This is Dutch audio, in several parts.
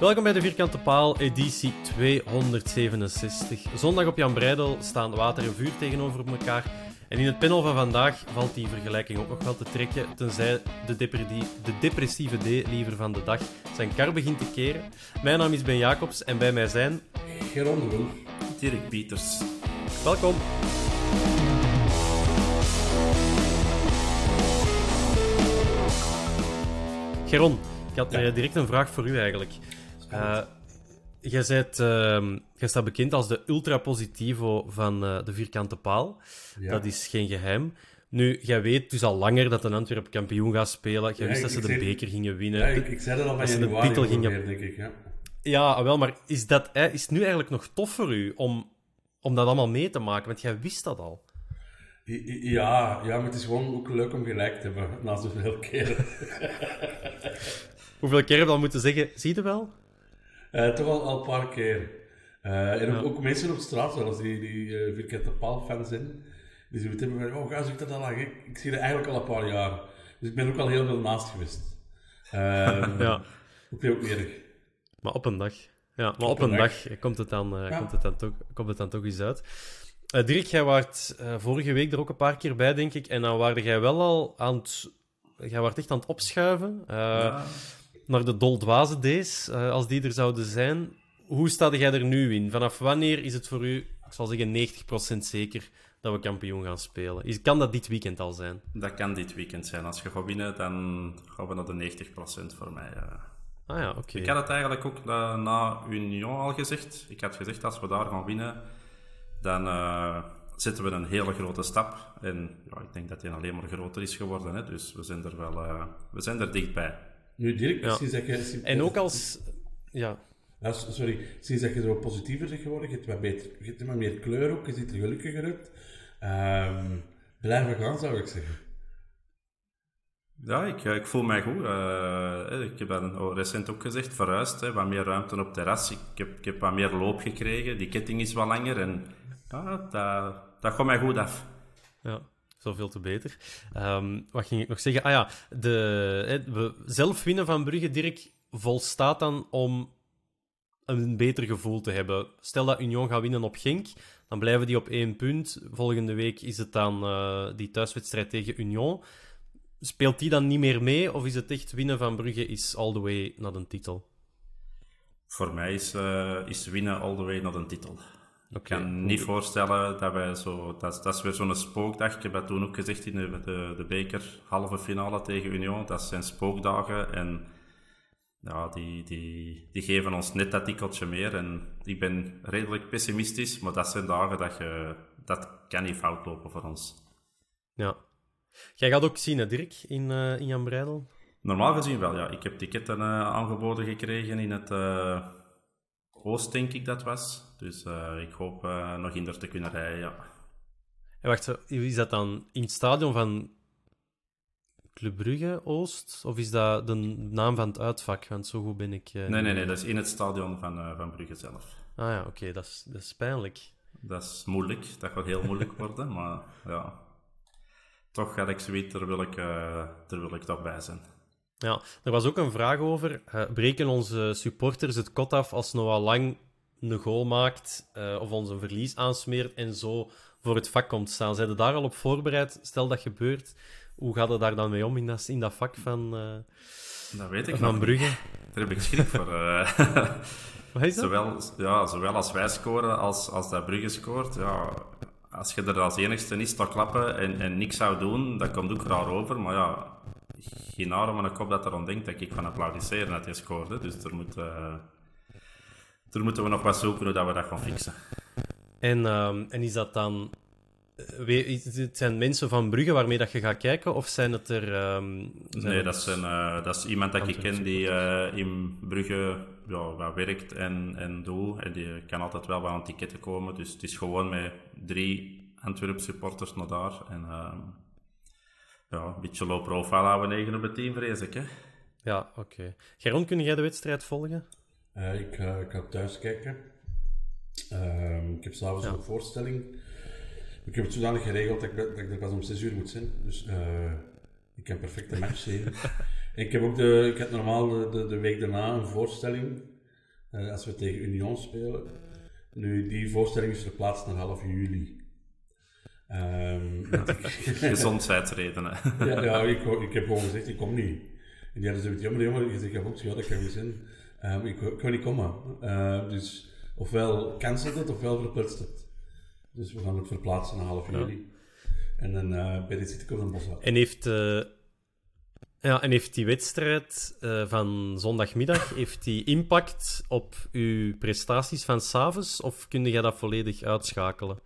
Welkom bij de Vierkante Paal, editie 267. Zondag op Jan Breidel staan water en vuur tegenover elkaar. En in het panel van vandaag valt die vergelijking ook nog wel te trekken, tenzij de, de depressieve D liever van de dag zijn kar begint te keren. Mijn naam is Ben Jacobs en bij mij zijn... Geron Wolf. Dirk Pieters. Welkom. Geron, ik had eh, direct een vraag voor u eigenlijk. Uh, jij, bent, uh, jij staat bekend als de ultra-positivo van uh, de vierkante paal. Ja. Dat is geen geheim. Nu, jij weet dus al langer dat een Antwerp kampioen gaat spelen. Jij Ja, wist dat ze de zei- beker gingen winnen. Ja, ik, ik zei dat al ze de titel gingen- ongeveer, denk ik. Ja. Ja, wel, maar is, dat, hè, is het nu eigenlijk nog tof voor u om, om dat allemaal mee te maken? Want jij wist dat al. Ja, ja, maar het is gewoon ook leuk om gelijk te hebben na zoveel keren. Hoeveel keer heb je al moeten zeggen, zie je wel? Eh, toch al, al een paar keer. Eh, en ook, Ja. ook mensen op straat, zoals die, die eh, vierkante paal-fans zijn, die zoiets hebben van, oh, ga zoek dat al lang. Ik, ik zie er eigenlijk al een paar jaar. Dus ik ben ook al heel veel naast geweest. Ehm Ja, Ook heel erg. maar op een dag. Ja, maar op, een een dag. dag, komt, het dan, eh, Ja. komt, het dan toch, komt het dan toch eens uit. Eh Dirk, jij waart vorige week er ook een paar keer bij, denk ik. En dan waarde jij wel al aan het... Jij waart echt aan het opschuiven eh, naar de doldwaze days, eh, als die er zouden zijn. Hoe sta jij er nu in? Vanaf wanneer is het voor u, ik zal zeggen 90% zeker, dat we kampioen gaan spelen? Is, kan dat dit weekend al zijn? Dat kan dit weekend zijn. Als je gaat winnen, dan gaan we naar de 90% voor mij. Ah ja, oké. Ik had het eigenlijk ook na, na Union al gezegd. Ik had gezegd, als we daar gaan winnen, dan eh, zetten we een hele grote stap. En ja, ik denk dat die alleen maar groter is geworden. Hè? Dus we zijn er wel eh, we zijn er dichtbij. Nu, Dirk, Ja. sinds dat je... En ook als... Ja, Ja, sorry, sinds dat je zo positiever bent geworden, je hebt wat, beter, je hebt wat meer kleur ook, je ziet er gelukkiger uit. Ehm blijven gaan, zou ik zeggen. Ja, ik, eh, ik voel mij goed. Eh, ik heb dan oh, recent ook gezegd, verhuisd, hè, wat meer ruimte op het terras. Ik heb, ik heb wat meer loop gekregen, die ketting is wat langer en ja, dat, dat gaat mij goed af. Ja, zoveel te beter. Ehm, wat ging ik nog zeggen? Ah ja, de, we zelf winnen van Brugge, Dirk, volstaat dan om een beter gevoel te hebben. Stel dat Union gaat winnen op Genk, dan blijven die op één punt. Volgende week is het dan eh, die thuiswedstrijd tegen Union. Speelt die dan niet meer mee, of is het echt winnen van Brugge is all the way naar de titel? Voor mij is, eh, is winnen all the way naar een titel. Ik kan niet voorstellen dat wij zo... Dat, dat is weer zo'n spookdag. Ik heb dat toen ook gezegd in de, de, de beker halve finale tegen Union. Dat zijn spookdagen en ja, die, die, die geven ons net dat tikkeltje meer. En ik ben redelijk pessimistisch, maar dat zijn dagen dat je... Dat kan niet fout lopen voor ons. Ja. Jij gaat ook zien, hè, Dirk, in, eh, in Jan Breidel? Normaal gezien wel, ja. Ik heb ticketten eh, aangeboden gekregen in het eh, Oost, denk ik dat was. Dus eh, ik hoop eh, nog in er te kunnen rijden, ja. En wacht, is dat dan in het stadion van Club Brugge Oost? Of is dat de naam van het uitvak? Want zo goed ben ik... nee, nee, nee. Dat is in het stadion van, van Brugge zelf. Ah ja, oké. dat, is, dat is pijnlijk. Dat is moeilijk. Dat gaat heel moeilijk worden. maar ja, toch had ik zoiets, daar wil ik, daar wil ik toch bij zijn. Ja, er was ook een vraag over. breken onze supporters het kot af als Noah Lang een goal maakt uh, of ons een verlies aansmeert en zo voor het vak komt staan? Zijn ze daar al op voorbereid? Stel dat gebeurt, hoe gaat het daar dan mee om in dat, in dat vak van, uh, dat weet ik van Brugge? Daar heb ik schrik voor. Wat is dat? Zowel, ja, zowel als wij scoren als, als dat Brugge scoort. Ja, als je er als enigste niet staat klappen en, en niks zou doen, dat komt ook raar over. Maar ja, geen arm en een kop dat erom denkt dat ik van applaudisseren dat hij scoorde. Dus er moet... Uh, daar moeten we nog wat zoeken hoe dat we dat gaan fixen. En, um, en is dat dan... Het zijn mensen van Brugge waarmee dat je gaat kijken, of zijn het er... Um, zijn nee, dat, zijn, uh, dat is iemand dat ik ken die uh, in Brugge ja, wat werkt en, en doet. En die kan altijd wel wat aan ticketten komen. Dus het is gewoon met drie Antwerp supporters naar daar. En uh, ja, een beetje low profile houden 9 op het team, vrees ik. Hè? Ja, oké. Okay. Geron, kun jij de wedstrijd volgen? Uh, ik, uh, ik ga thuis kijken. Uh, ik heb s'avonds ja. een voorstelling. Ik heb het zodanig geregeld dat ik, dat ik er pas om 6 uur moet zijn. Dus uh, ik perfect een match zien. ik heb ook de, ik heb normaal de, de, week daarna een voorstelling. als we tegen Union spelen. Nu, die voorstelling is verplaatst naar half juli. Um, Gezondheidsredenen. ja, ja ik, ik heb gewoon gezegd, ik kom niet. En die hadden zoiets, jammer, jammer. Ik zeg, ja, ja, dat kan niet zijn. Um, ik, ik kan niet komen. Uh, dus ofwel cancelt het, ofwel verplutst het. Dus we gaan het verplaatsen naar half juli. En dan uh, bij dit zit ik op een bos En heeft, uh, ja, en heeft die wedstrijd uh, van zondagmiddag heeft die impact op uw prestaties van s'avonds? Of kun je dat volledig uitschakelen?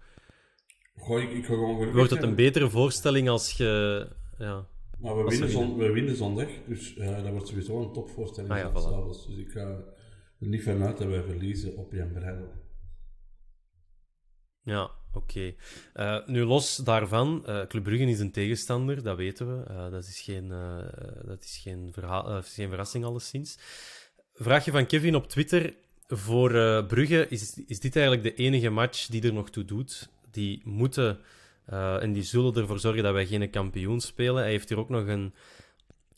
Goh, ik, ik gewoon Wordt het een betere voorstelling als je... Ja. Maar we winnen, zon, we winnen zondag, dus uh, dat wordt sowieso een topvoorstelling ah, ja, voilà. Dus ik ga er niet vanuit dat wij verliezen op Jan Breidel. Ja, oké. Okay. Uh, nu los daarvan, uh, Club Brugge is een tegenstander, dat weten we. Uh, dat is geen, dat is geen, verhaal, geen verrassing alleszins. Vraagje van Kevin op Twitter. Voor Brugge is, is dit eigenlijk de enige match die er nog toe doet. Die moeten uh, en die zullen ervoor zorgen dat wij geen kampioen spelen. Hij heeft hier ook nog een,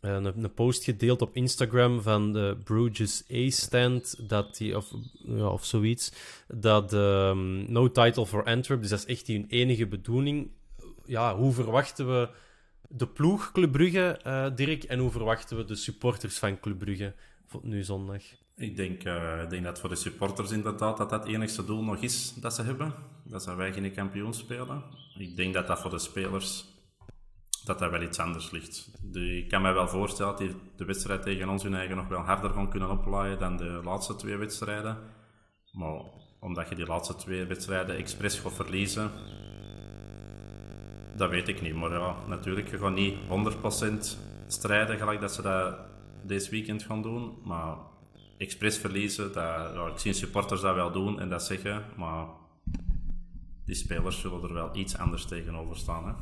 eh, een, een, post gedeeld op Instagram van de Bruges A-stand, dat die, of, ja, of zoiets, dat um, no title for Antwerp, dus dat is echt die enige bedoeling. Ja, hoe verwachten we de ploeg Club Brugge, uh, Dirk, en hoe verwachten we de supporters van Club Brugge nu zondag? Ik denk, ik denk dat voor de supporters inderdaad dat dat het enigste doel nog is dat ze hebben. Dat ze wij geen kampioen spelen. Ik denk dat dat voor de spelers dat dat wel iets anders ligt. Ik kan mij wel voorstellen dat die de wedstrijd tegen ons hun eigen nog wel harder gaan kunnen oplaaien dan de laatste twee wedstrijden. Maar omdat je die laatste twee wedstrijden expres gaat verliezen, dat weet ik niet. Maar ja, natuurlijk, je gaat niet 100% strijden gelijk dat ze dat deze weekend gaan doen. Maar expres verliezen, dat, ja, ik zie supporters dat wel doen en dat zeggen, maar die spelers zullen er wel iets anders tegenover staan. Hè?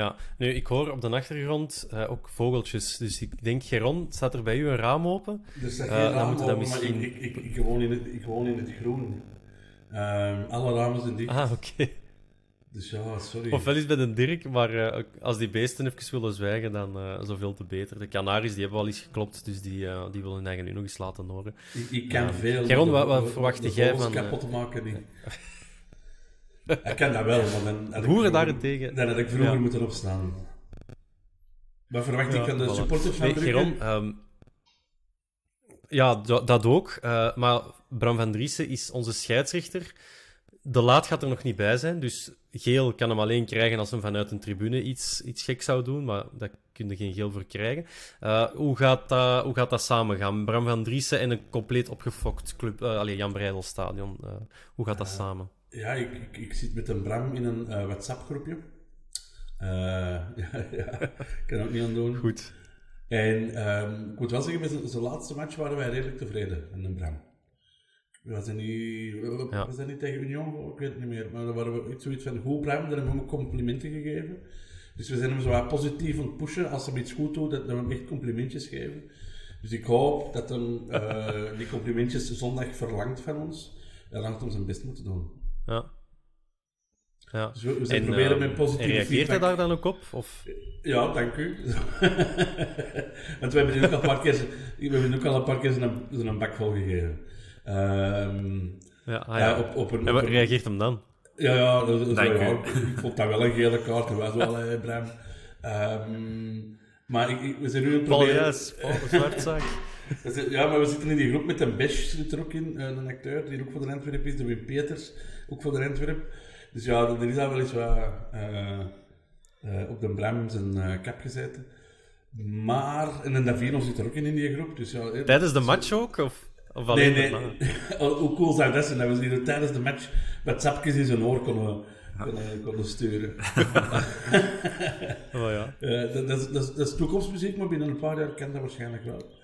Ja, nu ik hoor op de achtergrond uh, ook vogeltjes. Dus ik denk, Geron, staat er bij u een raam open? Er staat geen uh, raam open, dat misschien... ik, ik, ik, woon in het, ik woon in het groen. Um, alle ramen zijn dicht. Ah, oké. Okay. Dus ja, sorry. Ofwel is bij een Dirk, maar uh, als die beesten even willen zwijgen, dan uh, zoveel te beter. De Canaries die hebben al eens geklopt, dus die, uh, die willen hun eigen nu nog eens laten horen. Ik, ik kan veel... Geron, wat, wat verwacht jij van... kapot te maken, niet. ik kan dat wel, maar dan... Had Boeren daarentegen... Dan had ik vroeger ja. moeten opstaan. Wat verwacht ja, ik van de voilà. supporters van nee, Geron, um, ja, dat ook. maar Bram van Driessen is onze scheidsrechter de laat gaat er nog niet bij zijn, dus geel kan hem alleen krijgen als hij vanuit een tribune iets, iets gek zou doen, maar daar kun je geen geel voor krijgen. Uh, hoe, gaat dat, hoe gaat dat samen gaan? Bram van Driessen en een compleet opgefokt club, uh, allee, Jan Breidel stadion. Uh, hoe gaat dat samen? Ja, ik, ik, ik, zit met een Bram in een WhatsApp-groepje. ja, ja, ik kan ook niet aan doen. Goed. En um, ik moet wel zeggen, met zijn laatste match waren wij redelijk tevreden met een Bram. We zijn niet, we zijn niet tegen Union, ik weet het niet meer. Maar waren we zoiets van, hoe Bram, daar hebben we complimenten gegeven. Dus we zijn hem zo wat positief aan het pushen. Als hij iets goed doet, dat, we hem echt complimentjes geven. Dus ik hoop dat hem uh, die complimentjes zondag verlangt van ons. En dan gaat hem zijn best moeten doen. Ja. Ja. Dus we, zijn proberen met positieve en reageert hij daar dan ook op? Of? Ja, dank u. Want we hebben nu ook al een paar keer, we hebben ook al een paar keer zijn, zijn bak vol gegeven. Um, ja, ah, ja. op, op een, en wat reageert hem dan? Ja, ja, dat, ik vond dat wel een gele kaart. Dat was wel, hè, Bram. Um, maar ik, we zijn nu het proberen... Paul, ja, maar we zitten in die groep met een Besch zit er ook in, een acteur die ook voor de Antwerp is, de Wim Peters, ook voor de Antwerp. Dus ja, er is daar wel eens wat uh, uh, op de Bram zijn uh, kap gezeten. Maar, en een Davino zit er ook in in die groep. Dus ja, Tijdens de match ook? Of, of nee, nee. Hoe cool zou dat zijn? Dat we zien tijdens de match met sapjes in zijn oor konden, konden, konden sturen. oh ja. dat, dat, dat, dat, is toekomstmuziek, maar binnen een paar jaar kan dat waarschijnlijk wel.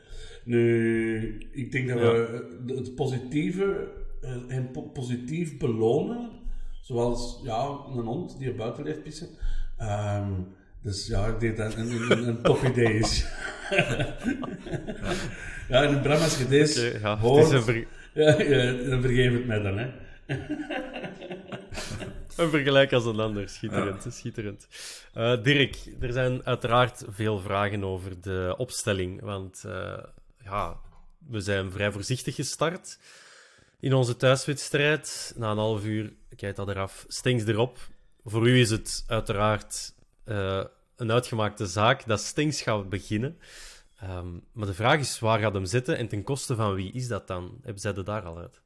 Nu, ik denk dat we het positieve en positief belonen Zoals ja, een hond die er buiten leeft pissen. Um, dus ja, ik denk dat het een, een, een tof idee is. ja, en Bram, als je deze ja, hoort, een ver... ja, dan vergeef het mij dan, hè. een vergelijk als een ander. Schitterend, schitterend. Uh, Dirk, er zijn uiteraard veel vragen over de opstelling. Want uh, ja, we zijn vrij voorzichtig gestart in onze thuiswedstrijd. Na een half uur kijkt dat eraf. Stings erop. Voor u is het uiteraard uh, een uitgemaakte zaak dat Stings gaat beginnen. Um, maar de vraag is, waar gaat hem zitten en ten koste van wie is dat dan? Hebben zij er daar al uit?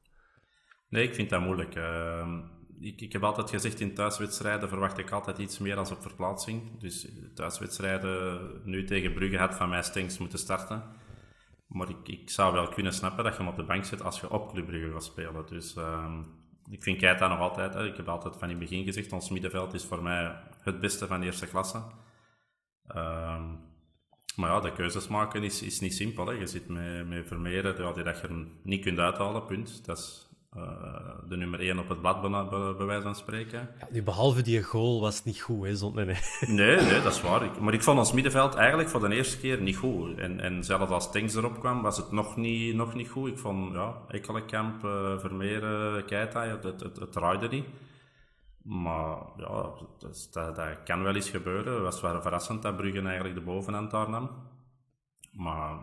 Nee, ik vind dat moeilijk. Uh, ik, ik, heb altijd gezegd, in thuiswedstrijden verwacht ik altijd iets meer dan op verplaatsing. Dus thuiswedstrijden, nu tegen Brugge, had van mij Stings moeten starten. Maar ik, ik zou wel kunnen snappen dat je hem op de bank zet als je op Club Brugge gaat spelen. Dus uh, ik vind Keita nog altijd, hè. ik heb altijd van in het begin gezegd, ons middenveld is voor mij het beste van de eerste klasse. Uh, maar ja, de keuzes maken is, is niet simpel. Hè. Je zit met, met Vermeeren, die dat je niet kunt uithalen, punt. Dat is de nummer 1 op het blad, bij wijze van spreken. Ja, behalve die goal was het niet goed, hè? Zond, nee, nee. nee, nee, dat is waar. Ik, maar ik vond ons middenveld eigenlijk voor de eerste keer niet goed. En, en zelfs als Tanks erop kwam, was het nog niet, nog niet goed. Ik vond, ja, Ekkelenkamp, uh, Vermeer, Keita, het, het, het, het draaide niet. Maar ja, dat, dat, dat, kan wel eens gebeuren. Het was wel verrassend dat Brugge eigenlijk de bovenhand daar nam. Maar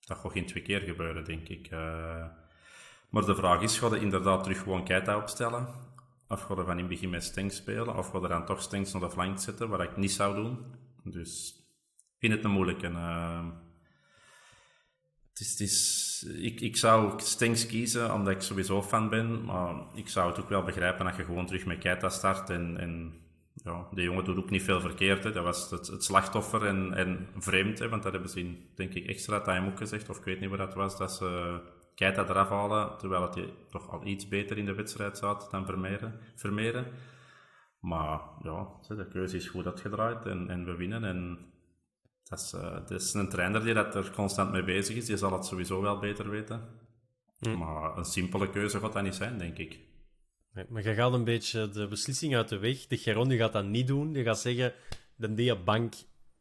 dat gaat geen twee keer gebeuren, denk ik. Uh, maar de vraag is, ga je inderdaad terug gewoon Keita opstellen? Of ga je van in het begin met Stengs spelen? Of ga je dan toch Stengs naar de flank zetten, wat ik niet zou doen? Dus ik vind het een moeilijke. Uh, het is, het is, ik, ik zou Stengs kiezen, omdat ik sowieso fan ben. Maar ik zou het ook wel begrijpen dat je gewoon terug met Keita start. En, en ja, de jongen doet ook niet veel verkeerd. Hè. Dat was het, het slachtoffer en, en vreemd. Hè, want dat hebben ze in, denk ik, extra time ook gezegd. Of ik weet niet wat dat was. Dat ze Keita eraf halen, terwijl hij toch al iets beter in de wedstrijd zat dan Vermeeren. Vermeeren. Maar ja, de keuze is goed uitgedraaid en, en we winnen. En dat is, uh, dat is een trainer die dat er constant mee bezig is. Die zal het sowieso wel beter weten. Hm. Maar een simpele keuze gaat dat niet zijn, denk ik. Nee, maar je gaat een beetje de beslissing uit de weg. De Geron die gaat dat niet doen. Die gaat zeggen, de dia-bank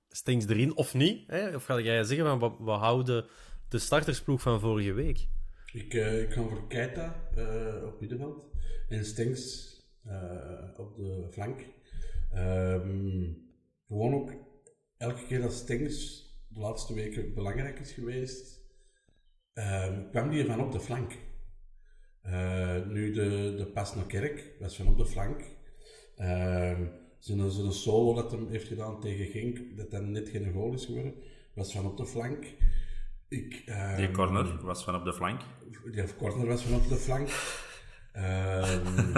stinkt erin, of niet. Hè? Of ga jij zeggen, van, we, we houden de startersploeg van vorige week. Ik, uh, ik ga voor Keita uh, op middenveld en Stengs uh, op de flank. Um, gewoon ook elke keer dat Stengs de laatste weken belangrijk is geweest, um, kwam die van op de flank. nu de, de pas naar Kerk was van op de flank. Um, zijn, zijn solo dat hij heeft gedaan tegen Genk, dat dan net geen goal is geworden, was van op de flank. Ik, die corner was van op de flank? Die corner was van op de flank. um,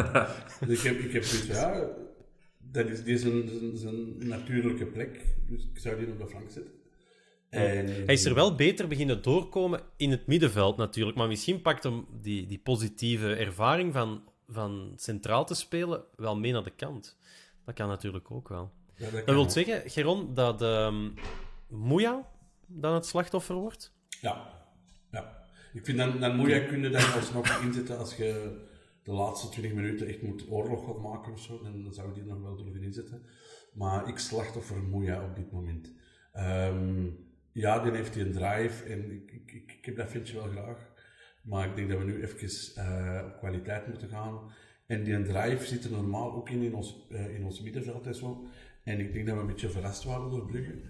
dus ik heb, ik heb zoiets ja, dat is, die is een, zijn natuurlijke plek, dus ik zou die op de flank zetten. En... Hij is er wel beter beginnen doorkomen in het middenveld natuurlijk, maar misschien pakt hem die, die positieve ervaring van, van centraal te spelen wel mee naar de kant. Dat kan natuurlijk ook wel. Ja, dat, dat wil zeggen, Geron, dat um, Moeja dan het slachtoffer wordt? Ja, ja. Ik vind dan, dan moet je kunnen dan alsnog inzetten als je de laatste 20 minuten echt moet oorlog gaan maken of zo, dan zou ik die nog wel durven inzetten. Maar ik slachtoffer Moeja op dit moment. Ehm, ja, die heeft die een drive en ik, ik, ik, heb dat vindje wel graag. Maar ik denk dat we nu even uh, op kwaliteit moeten gaan. En die drive zit er normaal ook in, in, ons, uh, in ons middenveld en. En ik denk dat we een beetje verrast waren door Brugge.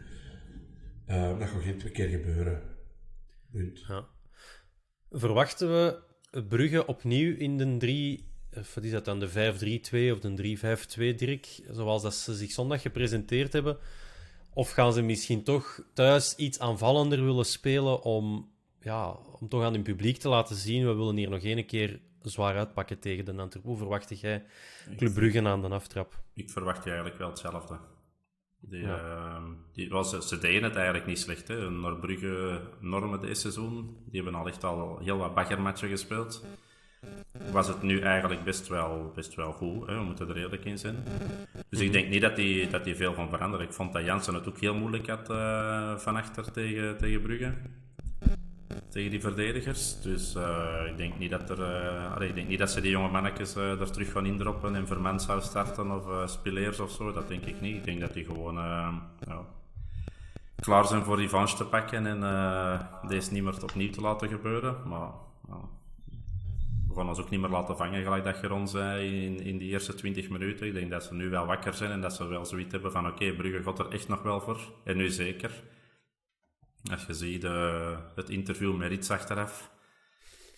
Uh, dat gaat geen twee keer gebeuren. Punt. Ja. Verwachten we Brugge opnieuw in de 3, wat is dat dan, de 5-3-2 of de 3-5-2, Dirk, zoals dat ze zich zondag gepresenteerd hebben? Of gaan ze misschien toch thuis iets aanvallender willen spelen om, ja, om toch aan hun publiek te laten zien, we willen hier nog één keer zwaar uitpakken tegen de Antwerpen. Hoe verwacht jij Club Brugge aan de aftrap? Ik verwacht eigenlijk wel hetzelfde. Die, ja. uh, die was, ze deden het eigenlijk niet slecht. Hè. Naar Brugge normen deze seizoen. Die hebben al echt al heel wat baggermatchen gespeeld. Was het nu eigenlijk best wel, best wel goed. Hè. We moeten er eerlijk in zijn. Dus ik mhm. denk niet dat die, dat die veel van veranderen. Ik vond dat Jansen het ook heel moeilijk had uh, van achter tegen, tegen Brugge tegen die verdedigers. Dus uh, ik, denk niet dat er, allee, ik denk niet dat ze die jonge mannetjes uh, er terug gaan indroppen en Vermand zou starten of Spileers of zo. Dat denk ik niet. Ik denk dat die gewoon klaar zijn voor revanche te pakken en deze niet meer opnieuw te laten gebeuren. Maar we gaan ons ook niet meer laten vangen, gelijk dat je ons in, in die eerste 20 minuten. Ik denk dat ze nu wel wakker zijn en dat ze wel zoiets hebben van oké, Brugge gaat er echt nog wel voor. En nu zeker. Als je ziet uh, het interview met Rits achteraf,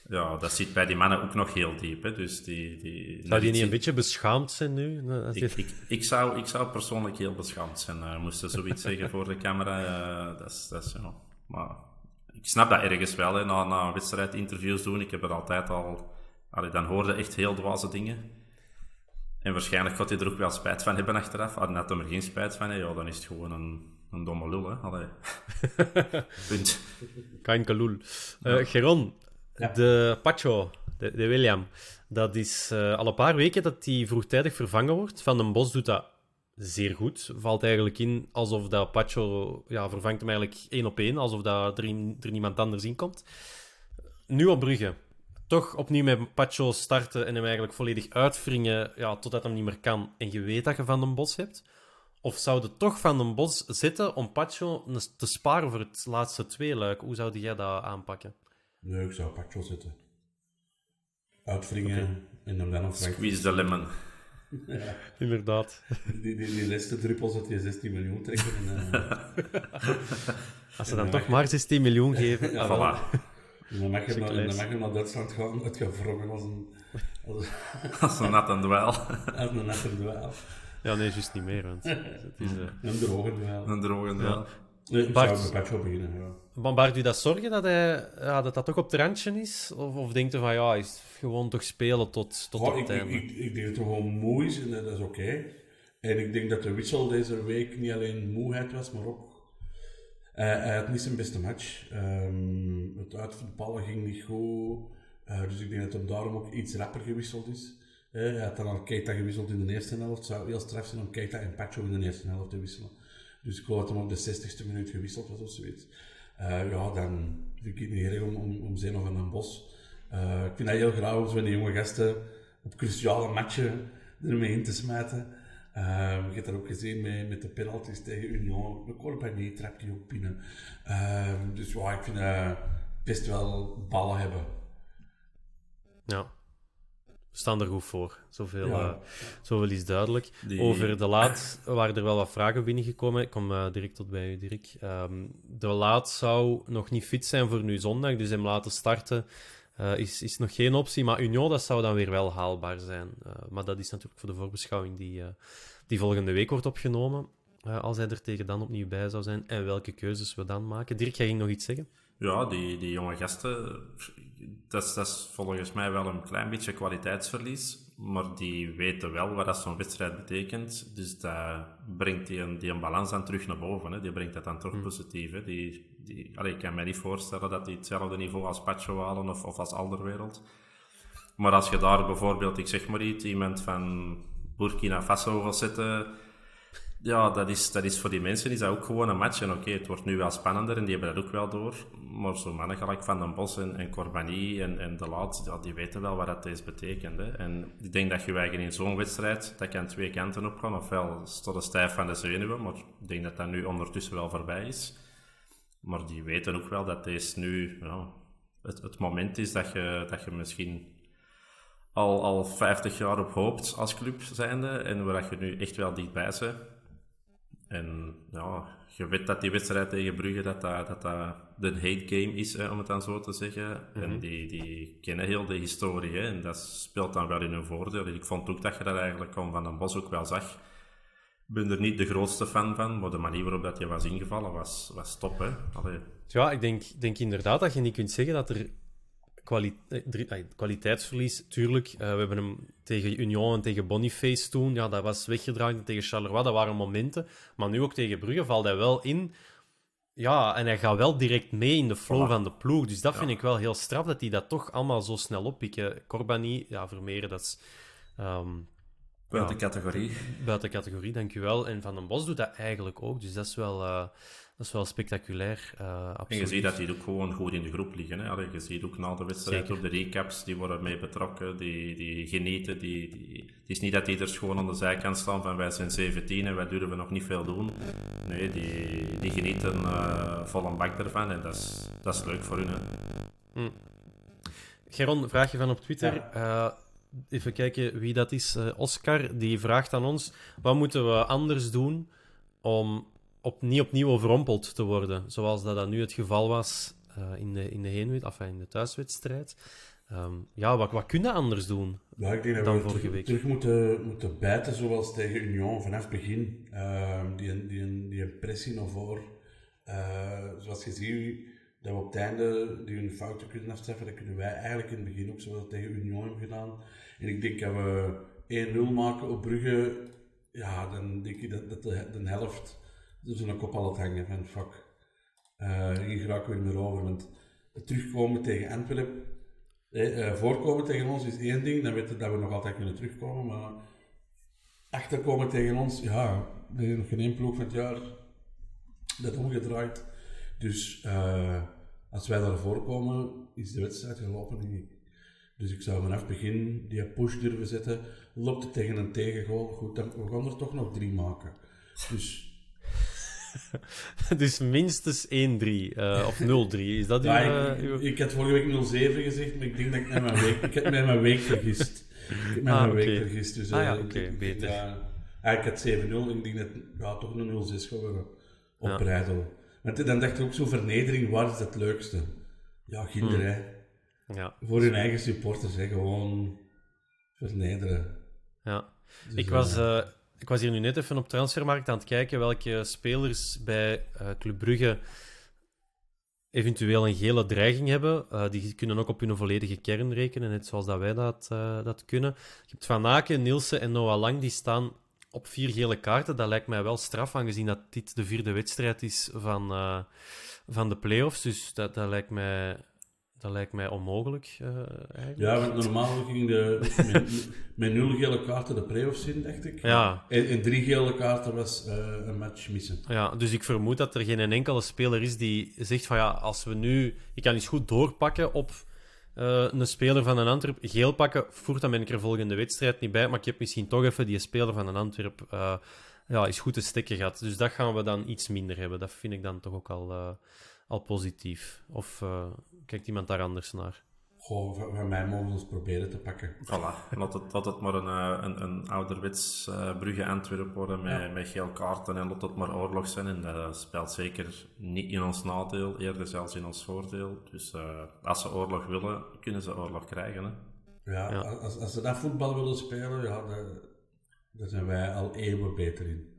ja, dat zit bij die mannen ook nog heel diep. Hè. Dus die, die, zou die niet een beetje beschaamd zijn nu? Ik, ik, ik, zou, ik zou persoonlijk heel beschaamd zijn. Uh, moesten zoiets zeggen voor de camera. Uh, dat is, dat is, ja. Maar ik snap dat ergens wel, hè, na, na wedstrijd interviews doen. Ik heb er altijd al... Allee, dan hoorde echt heel dwaze dingen. En waarschijnlijk gaat hij er ook wel spijt van hebben achteraf. Als hij er geen spijt van heeft, ja, dan is het gewoon een een domme lul, hè? Allee. Punt. Kanke lul. Uh, Geron, de Pacho, de, de, William, dat is uh, al een paar weken dat hij vroegtijdig vervangen wordt. Van den Bos doet dat zeer goed. Valt eigenlijk in alsof dat Pacho ja, vervangt hem eigenlijk één op één, alsof dat er, er niemand anders in komt. Nu op Brugge. Toch opnieuw met Pacho starten en hem eigenlijk volledig uitwringen ja, totdat hij niet meer kan. En je weet dat je Van den Bos hebt. Of zou het toch van een bos zitten om Pacho te sparen voor het laatste twee luik? Hoe zou jij dat aanpakken? Nee, ik zou Pacho zitten. Uitwringen en hem dan nog Squeeze the lemon. ja. Inderdaad. Die, die, die laatste druppels dat je 16 miljoen trekken. En, uh... Als ze dan toch maar 16 miljoen geven. Ja, voilà. En dan mag je, naar, dan mag je naar Duitsland gaan, het gaat als een... Als, als een natte dweil. Als een natte dweil. Ja, nee, juist niet meer. Want het is, uh... Een droge wel. Een droge wel. Ja. ik Bart, zou met beginnen, ja. Baart u dat zorgen dat, hij, ja, dat dat toch op het randje is? Of, of denkt u van, ja, is gewoon toch spelen tot, tot op het einde? Ik, ik, denk dat het gewoon moe is en dat is oké. En ik denk dat de wissel deze week niet alleen moeheid was, maar ook... Uh, hij had niet zijn beste match. Um, het uitvallen ging niet goed. Uh, dus ik denk dat hij daarom ook iets rapper gewisseld is. hij had dan al Keita gewisseld in de eerste helft. Het zou heel straf zijn om Keita en Pacho in de eerste helft te wisselen. Dus ik geloof dat hem op de 60ste minuut gewisseld was of zoiets. Uh, ja, dan vind ik het niet erg om, om, om Zeno een Bos. Ik vind dat heel graag om zo'n jonge gasten op cruciale matchen ermee in te smijten. Uh, je hebt dat ook gezien met, met de penalties tegen Union. De Compagnie trap die ook binnen. dus ja, ik vind dat best wel ballen hebben. Ja staan er goed voor. Zoveel, ja. uh, zoveel is duidelijk. Over de laat waren er wel wat vragen binnengekomen. Ik kom uh, direct tot bij u, Dirk. Um, de laat zou nog niet fit zijn voor nu zondag, dus hem laten starten uh, is, is nog geen optie. Maar Union, dat zou dan weer wel haalbaar zijn. maar dat is natuurlijk voor de voorbeschouwing die, die volgende week wordt opgenomen. als hij er tegen dan opnieuw bij zou zijn. En welke keuzes we dan maken. Dirk, jij ging nog iets zeggen? Ja, die, die jonge gasten, dat dat is volgens mij wel een klein beetje kwaliteitsverlies. Maar die weten wel wat dat zo'n wedstrijd betekent. Dus dat brengt die een, die een balans dan terug naar boven. Hè. Die brengt dat dan toch hm. positief. Hè. Die, die, allee, ik kan me niet voorstellen dat die hetzelfde niveau als Pacho halen of, of als Alderwereld. Maar als je daar bijvoorbeeld, ik zeg maar iets, iemand van Burkina Faso wil zetten Ja, dat is, dat is voor die mensen is dat ook gewoon een match. En oké, het wordt nu wel spannender en die hebben dat ook wel door. Maar zo'n mannen gelijk Van den Bos en, en Corbani en, en De Laat, die weten wel wat dat deze betekent. En ik denk dat je in zo'n wedstrijd, dat kan twee kanten op gaan. Ofwel staat de stijf van de zenuwen, maar ik denk dat dat nu ondertussen wel voorbij is. Maar die weten ook wel dat deze nu ja, het, het moment is dat je, dat je misschien al, al 50 jaar op hoopt als club zijnde. En waar je nu echt wel dichtbij bent. En ja, je weet dat die wedstrijd tegen Brugge dat dat, dat, dat de hate game is, hè, om het dan zo te zeggen. En Mhm. die, die kennen heel de historie hè, en dat speelt dan wel in hun voordeel. Ik vond ook dat je dat eigenlijk van Van den Bos ook wel zag. Ik ben er niet de grootste fan van, maar de manier waarop dat je was ingevallen was, was top. Hè. Allee, Ja, ik denk, denk inderdaad dat je niet kunt zeggen dat er kwali- eh, drie- eh, kwaliteitsverlies, tuurlijk. eh, we hebben hem tegen Union en tegen Boniface toen, ja, dat was weggedraaid. En tegen Charleroi, dat waren momenten. Maar nu ook tegen Brugge valt hij wel in. Ja, en hij gaat wel direct mee in de flow Voilà. van de ploeg. Dus dat vind ik wel heel straf, dat hij dat toch allemaal zo snel oppikken. Corbani, ja, Vermeeren, dat is... ehm, buiten Ja. categorie. buiten categorie, dankjewel. En Van den Bos doet dat eigenlijk ook. Dus dat is wel, dat is wel spectaculair. eh, En je ziet dat die ook gewoon goed in de groep liggen. Hè. Allee, je ziet ook na de wedstrijd op de recaps, die worden mee betrokken, die, die genieten. Die, die... Het is niet dat die er gewoon aan de zijkant staan van wij zijn 17 en wij durven nog niet veel doen. Nee, die, die genieten eh vol een bak ervan en dat is, dat is leuk voor hun. Hè. Geron, vraagje van op Twitter. Eh, even kijken wie dat is. Oscar, die vraagt aan ons: wat moeten we anders doen om op, niet opnieuw overrompeld te worden? Zoals dat, dat nu het geval was eh, in, de, in, de heenwed, of in de thuiswedstrijd. Ehm, ja, wat, wat kun je anders doen? Ja, ik denk dat Dan we vorige terug, week. terug moeten, moeten bijten zoals tegen Union vanaf het begin. Ehm, die, die, die pressie naar voren. Eh, zoals je ziet, dat we op het einde die hun fouten kunnen afstraffen, dat kunnen wij eigenlijk in het begin ook zoals tegen Union hebben gedaan. En ik denk dat we 1-0 maken op Brugge, ja, dan denk ik dat, dat de, de helft er zo'n kop al het hangen van fuck. Eh hier geraken we niet meer over. Want het terugkomen tegen Antwerpen, eh, eh, voorkomen tegen ons is één ding, dan weten we dat we nog altijd kunnen terugkomen. Maar achterkomen tegen ons, ja, er is nog geen één ploeg van het jaar dat omgedraaid. Dus eh, als wij daarvoor komen, is de wedstrijd gelopen, denk. Dus ik zou vanaf het begin die push durven zetten. Loopt het tegen een tegengoal, goed, dan, we er toch nog drie maken. Dus dus minstens 1-3 eh, of 0-3. Is dat uw, Ja, eh, ik, uw- ik had vorige week 07 gezegd, maar ik denk dat ik met mijn week, ik heb met mijn week vergist. Ik heb met Ah, mijn oké. week vergist. Dus, Ah ja, eh, oké, ik- ik- beter. Ja, ja, ik had 7-0 en ik denk dat ja, toch een 0-6 geworden op Ja. Breidel. Want dan dacht ik ook zo, vernedering, waar is het leukste? Ja, ginder, Hmm. ja, Voor hun eigen supporters, hè. Gewoon vernederen. ja. Dus, Ik was, eh, ik was hier nu net even op Transfermarkt aan het kijken welke spelers bij eh, Club Brugge eventueel een gele dreiging hebben. Eh, die kunnen ook op hun volledige kern rekenen, net zoals dat wij dat, eh, dat kunnen. Je hebt Van Aken, Nielsen en Noah Lang, die staan op vier gele kaarten. Dat lijkt mij wel straf, aangezien dat dit de vierde wedstrijd is van, van de play-offs. Dus dat, dat, lijkt, mij, dat lijkt mij onmogelijk, eh, eigenlijk. Ja, want normaal ging de, met, met nul gele kaarten de play-offs in, dacht ik. Ja. En, en drie gele kaarten was eh, een match missen. Ja, dus ik vermoed dat er geen enkele speler is die zegt van ja, als we nu... Ik kan eens goed doorpakken op eh, een speler van een Antwerp. Geel pakken, voert, dan ben ik er volgende wedstrijd niet bij. Maar ik heb misschien toch even die speler van een Antwerp ja, is goed te stekken gehad. Dus dat gaan we dan iets minder hebben. Dat vind ik dan toch ook al, al positief. Of eh, kijkt iemand daar anders naar? Goh, van, mij mogen we ons proberen te pakken. Voilà, laat het, laat het maar een, eh, een, een ouderwets eh Brugge Antwerpen worden met, met geel kaarten en laat het maar oorlog zijn. En dat speelt zeker niet in ons nadeel, eerder zelfs in ons voordeel. Dus eh, als ze oorlog willen, kunnen ze oorlog krijgen. Hè? Ja, Ja. Als, als ze dat voetbal willen spelen, ja, daar, daar zijn wij al eeuwen beter in.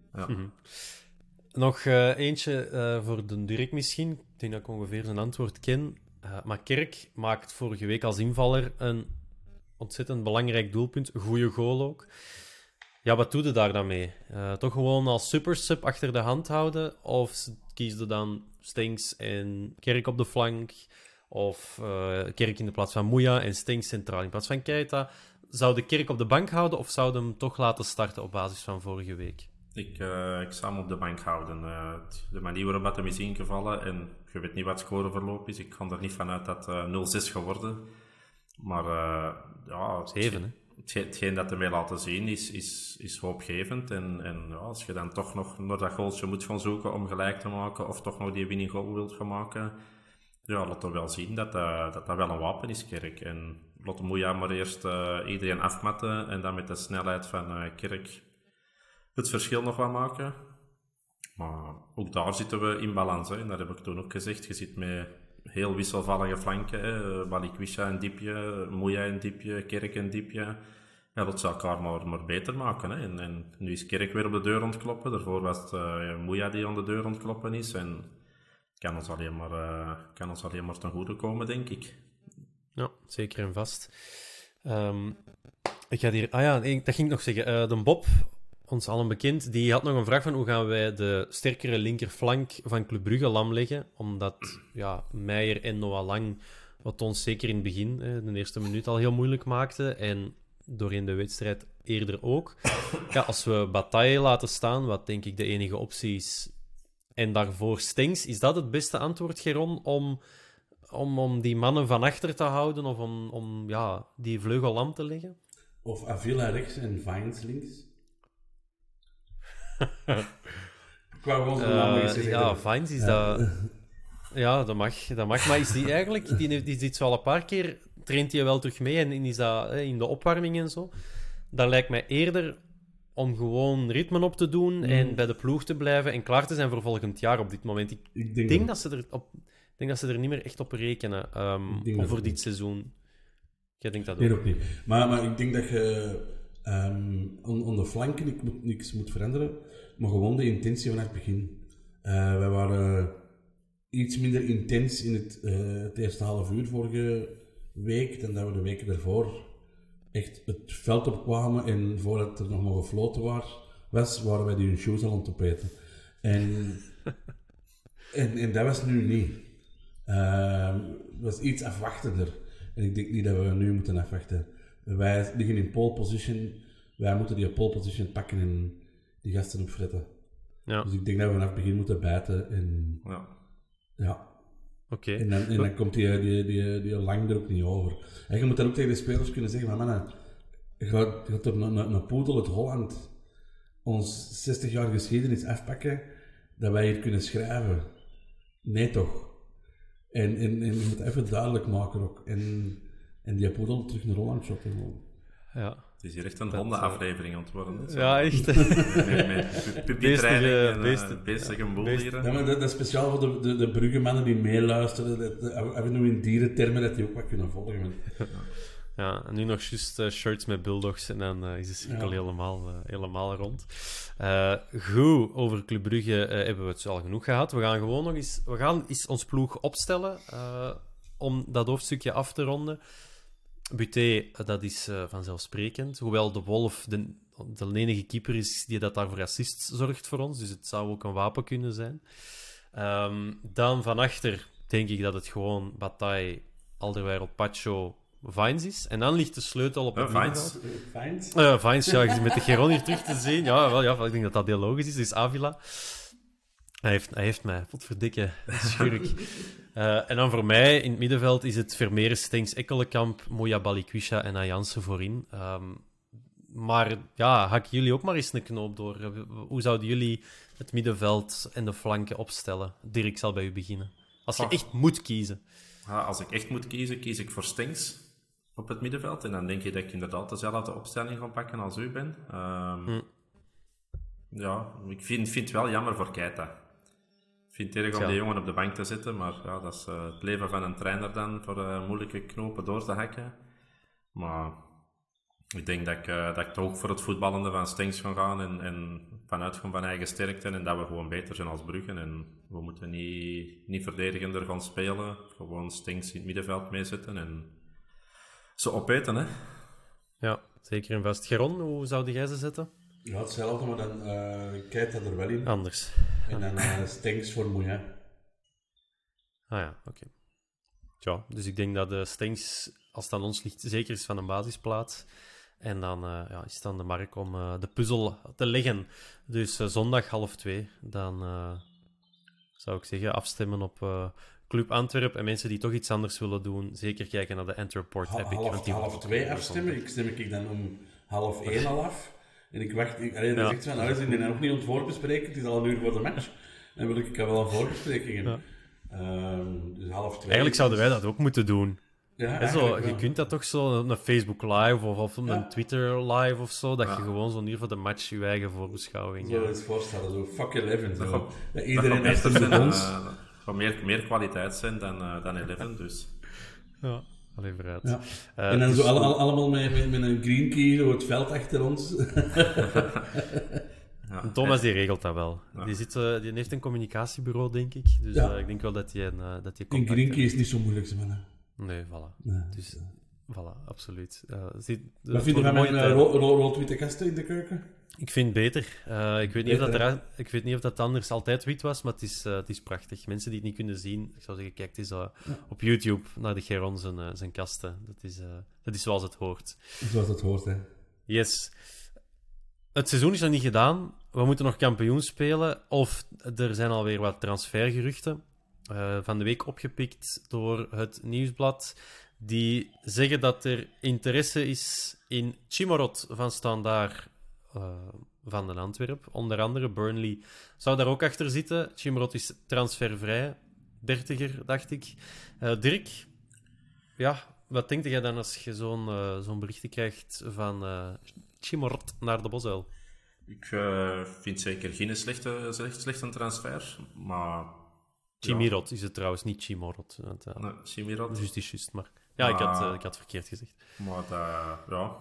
Nog eh, eentje eh, voor de Dirk misschien. Ik denk dat ik ongeveer zijn antwoord ken. Eh, maar Kerk maakt vorige week als invaller een ontzettend belangrijk doelpunt. Goeie goal ook. Ja, wat doe je daar dan mee? Toch gewoon als super sub achter de hand houden? Of kies je dan Stenks en Kerk op de flank? Of Kerk in de plaats van Moeja en Stenks centraal in plaats van Keita? Zou de Kerk op de bank houden of zou hem toch laten starten op basis van vorige week? Ik, uh, ik zou hem op de bank houden. Uh, de manier waarop dat hem is ingevallen, en je weet niet wat het scoreverloop is, ik ga er niet vanuit dat uh, 0-6 geworden. Maar ja... 7, hè? hetgeen dat hij mij laten zien is, is, is hoopgevend. En, en ja, als je dan toch nog naar dat goaltje moet gaan zoeken om gelijk te maken, of toch nog die winning goal wilt gaan maken, ja, laat er wel zien dat dat, dat, dat wel een wapen is, Kerk. En laat Moeja maar eerst iedereen afmatten en dan met de snelheid van Kerk het verschil nog wat maken. Maar ook daar zitten we in balans. Hè. En dat heb ik toen ook gezegd. Je zit met heel wisselvallige flanken. Hè. Balikwisha een diepje, Moeja een diepje, Kerk een diepje. Ja, dat zou elkaar maar, beter maken. Hè. En, en, nu is Kerk weer op de deur ontkloppen. Daarvoor was het uh, Moeja die aan de deur ontkloppen is. En kan ons alleen maar, uh, kan ons alleen maar ten goede komen, denk ik. Ja, zeker en vast. Um, ik ga hier... Ah ja, dat ging ik nog zeggen. De Bob, ons allen bekend, die had nog een vraag van hoe gaan wij de sterkere linkerflank van Club Brugge lam leggen. Omdat ja, Meijer en Noah Lang, wat ons zeker in het begin, de eerste minuut, al heel moeilijk maakte. En doorheen de wedstrijd eerder ook. Ja, als we Bataille laten staan, wat denk ik de enige optie is, en daarvoor Stengs, is dat het beste antwoord, Geron, om, om, om die mannen van achter te houden of om, om ja, die vleugel lam te leggen? Of Avila rechts en Vines links? Ik wou gewoon uh, Ja, Vines is dat... Ja, dat mag, dat mag. Maar is die eigenlijk... Die, die zit zo al een paar keer... Traint hij wel terug mee en is dat in de opwarming en zo? Dat lijkt mij eerder om gewoon ritme op te doen en mm. bij de ploeg te blijven en klaar te zijn voor volgend jaar op dit moment. Ik, denk, dat... ze er op, denk dat ze er niet meer echt op rekenen um, voor dit seizoen. Jij denkt dat ook? Nee, ook niet. Maar, maar ik denk dat je um, aan, de flanken ik moet, niks moet veranderen, maar gewoon de intentie van het begin. Uh, wij waren iets minder intens in het, uh, het eerste half uur vorige week dan dat we de weken ervoor echt het veld opkwamen en voordat er nog maar gefloten was, was waren wij die hun shoes al aan het opeten. En, en, en dat was nu niet. Uh, het was iets afwachtender. En ik denk niet dat we nu moeten afwachten. Wij liggen in pole position. Wij moeten die pole position pakken en die gasten opfretten. Ja. Dus ik denk dat we vanaf het begin moeten bijten. En, ja. ja. Oké. En, dan, en dan komt die, die, die, die lang er ook niet over. En je moet dan ook tegen de spelers kunnen zeggen, maar mannen, gaat, gaat er een, een, een poedel uit Holland ons 60 jaar geschiedenis afpakken, dat wij hier kunnen schrijven? Nee toch? En, en, en je moet even duidelijk maken ook. En, en die poedel terug naar Holland shotten. Ja. Het is hier echt een hondenaflevering aan het worden. Ja, echt. pupietraining en uh, een boel hier. Ja, maar dat, is speciaal voor de, de, de bruggenmannen die meeluisteren. Hebben we nu in dierentermen dat die ook wat kunnen volgen. Ja, en nu nog juist uh, shirts met bulldogs en dan uh, is de cirkel helemaal, uh, helemaal rond. goed, over Club Brugge hebben we het al genoeg gehad. We gaan gewoon nog eens, we gaan eens ons ploeg opstellen om dat hoofdstukje af te ronden. Buté, dat is uh, vanzelfsprekend. Hoewel de Wolf de, de enige keeper is die dat daar voor assist zorgt voor ons. Dus het zou ook een wapen kunnen zijn. Um, dan van achter denk ik dat het gewoon Bataille, Alderweireld, Pacho, Vines is. En dan ligt de sleutel op het uh, Vines. Vines? Uh, Vines, ja, met de Geron hier terug te zien. Ja, wel, ja, ik denk dat dat heel logisch is. Dus Avila. Hij heeft, hij heeft mij, potverdikke, schurk. uh, en dan voor mij, in het middenveld, is het Vermeer, Stenks, Ekkelenkamp, Moja Balikwisha en Ayanse voorin. Um, maar ja, hak jullie ook maar eens een knoop door. Hoe zouden jullie het middenveld en de flanken opstellen? Dirk zal bij u beginnen. Als je echt moet kiezen. Ja, als ik echt moet kiezen, kies ik voor Stenks op het middenveld. En dan denk je dat ik inderdaad dezelfde opstelling ga pakken als u ben. Um, hm. Ja, ik vind, vind het wel jammer voor Keita vind het erg om die jongen op de bank te zetten, maar ja, dat is uh, het leven van een trainer dan, voor uh, moeilijke knopen door te hakken. Maar ik denk dat ik, uh, dat ik toch voor het voetballende van Stengs ga gaan en, en vanuit van eigen sterkte en dat we gewoon beter zijn als Bruggen. En we moeten niet, niet verdedigender gaan spelen, gewoon Stengs in het middenveld meezetten en ze opeten, hè. Ja, zeker en vast. Geron, hoe zou jij ze zetten? Ja, hetzelfde, maar dan uh, kijkt dat er wel in. Anders. En dan uh, Stengs voor Moeja. Ah ja, oké. Ja, dus ik denk dat de Stengs, als het aan ons ligt, zeker is van een basisplaats. En dan uh, ja, is het aan de markt om uh, de puzzel te leggen. Dus uh, zondag half twee, dan zou ik zeggen afstemmen op Club Antwerp. En mensen die toch iets anders willen doen, zeker kijken naar de Antwerp-port ha Epic. Half, half twee afstemmen, ik stem ik dan om half één al af. En ik wacht, ik, allee, ja. zegt van, nou, zijn nog niet aan het voorbespreken, het is al een uur voor de match. En wil ik, ik heb wel een voorbespreking. Ja. Um, dus half twee. Eigenlijk zouden wij dat ook moeten doen. Ja, zo, je kunt dat toch zo op een Facebook Live of, of ja. een Twitter Live of zo, dat ja. je gewoon zo uur voor de match je eigen voorbeschouwing. Zo eens voorstellen, zo fuck 11. Zo. Dat iedereen heeft er ons. Uh, meer, meer kwaliteit zijn dan, uh, dan 11, dus. Ja. Alleen vooruit. Ja. Uh, en dan dus... zo all, all, allemaal met, met, met, een green key, zo het veld achter ons. ja. Thomas die regelt dat wel. Ja. Die, zit, uh, die heeft een communicatiebureau, denk ik. Dus ja. uh, ik denk wel dat hij een dat Een green key is niet zo moeilijk, man. Nee, voilà. Nee, dus, voilà, absoluut. Uh, zit, Wat vind je van mijn rood-witte kasten in de keuken? Ik vind het beter. Uh, ik, weet niet beter, of dat er, ik weet niet of dat anders altijd wit was, maar het is, uh, het is prachtig. Mensen die het niet kunnen zien, ik zou zeggen, kijk eens uh, ja. op YouTube naar de Geron zijn, zijn kasten. Dat is, dat is zoals het hoort. Zoals het hoort, hè. Yes. Het seizoen is nog niet gedaan. We moeten nog kampioen spelen. Of er zijn alweer wat transfergeruchten. van de week opgepikt door het nieuwsblad. Die zeggen dat er interesse is in Chimorot van Standaard van de Antwerp. Onder andere Burnley zou daar ook achter zitten. Chimrot is transfervrij. Dertiger, dacht ik. Uh, Dirk, ja, wat denk jij dan als je zo'n uh, zo'n berichtje krijgt van uh, Chimrot naar de Bosuil? Ik vind zeker geen slechte, slecht, slechte transfer, maar... Chimirot ja. is het trouwens, niet Chimorot. Nee, Chimirot. Just is juist, maar... Ja, maar, ik, had, ik had verkeerd gezegd. Maar dat, ja,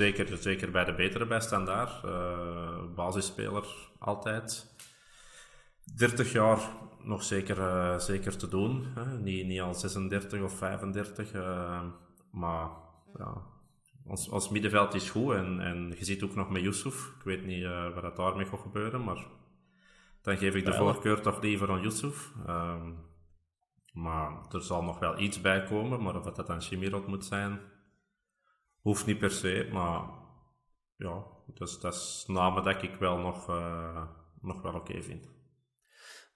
Zeker, zeker bij de betere bij standaard. Uh, basisspeler altijd. 30 jaar nog zeker, uh, zeker te doen. Hè? Niet, niet al 36 of 35. Uh, eh, maar ja, ons, ons middenveld is goed. En, en je ziet ook nog met Yusuf. Ik weet niet wat dat daarmee gaat gebeuren. Maar dan geef ik de voorkeur toch liever aan Yusuf. Ehm, maar er zal nog wel iets bij komen. Maar of dat dan Chimirot moet zijn Hoeft niet per se, maar ja, dat is, namen dat ik wel nog, uh, nog wel oké vind.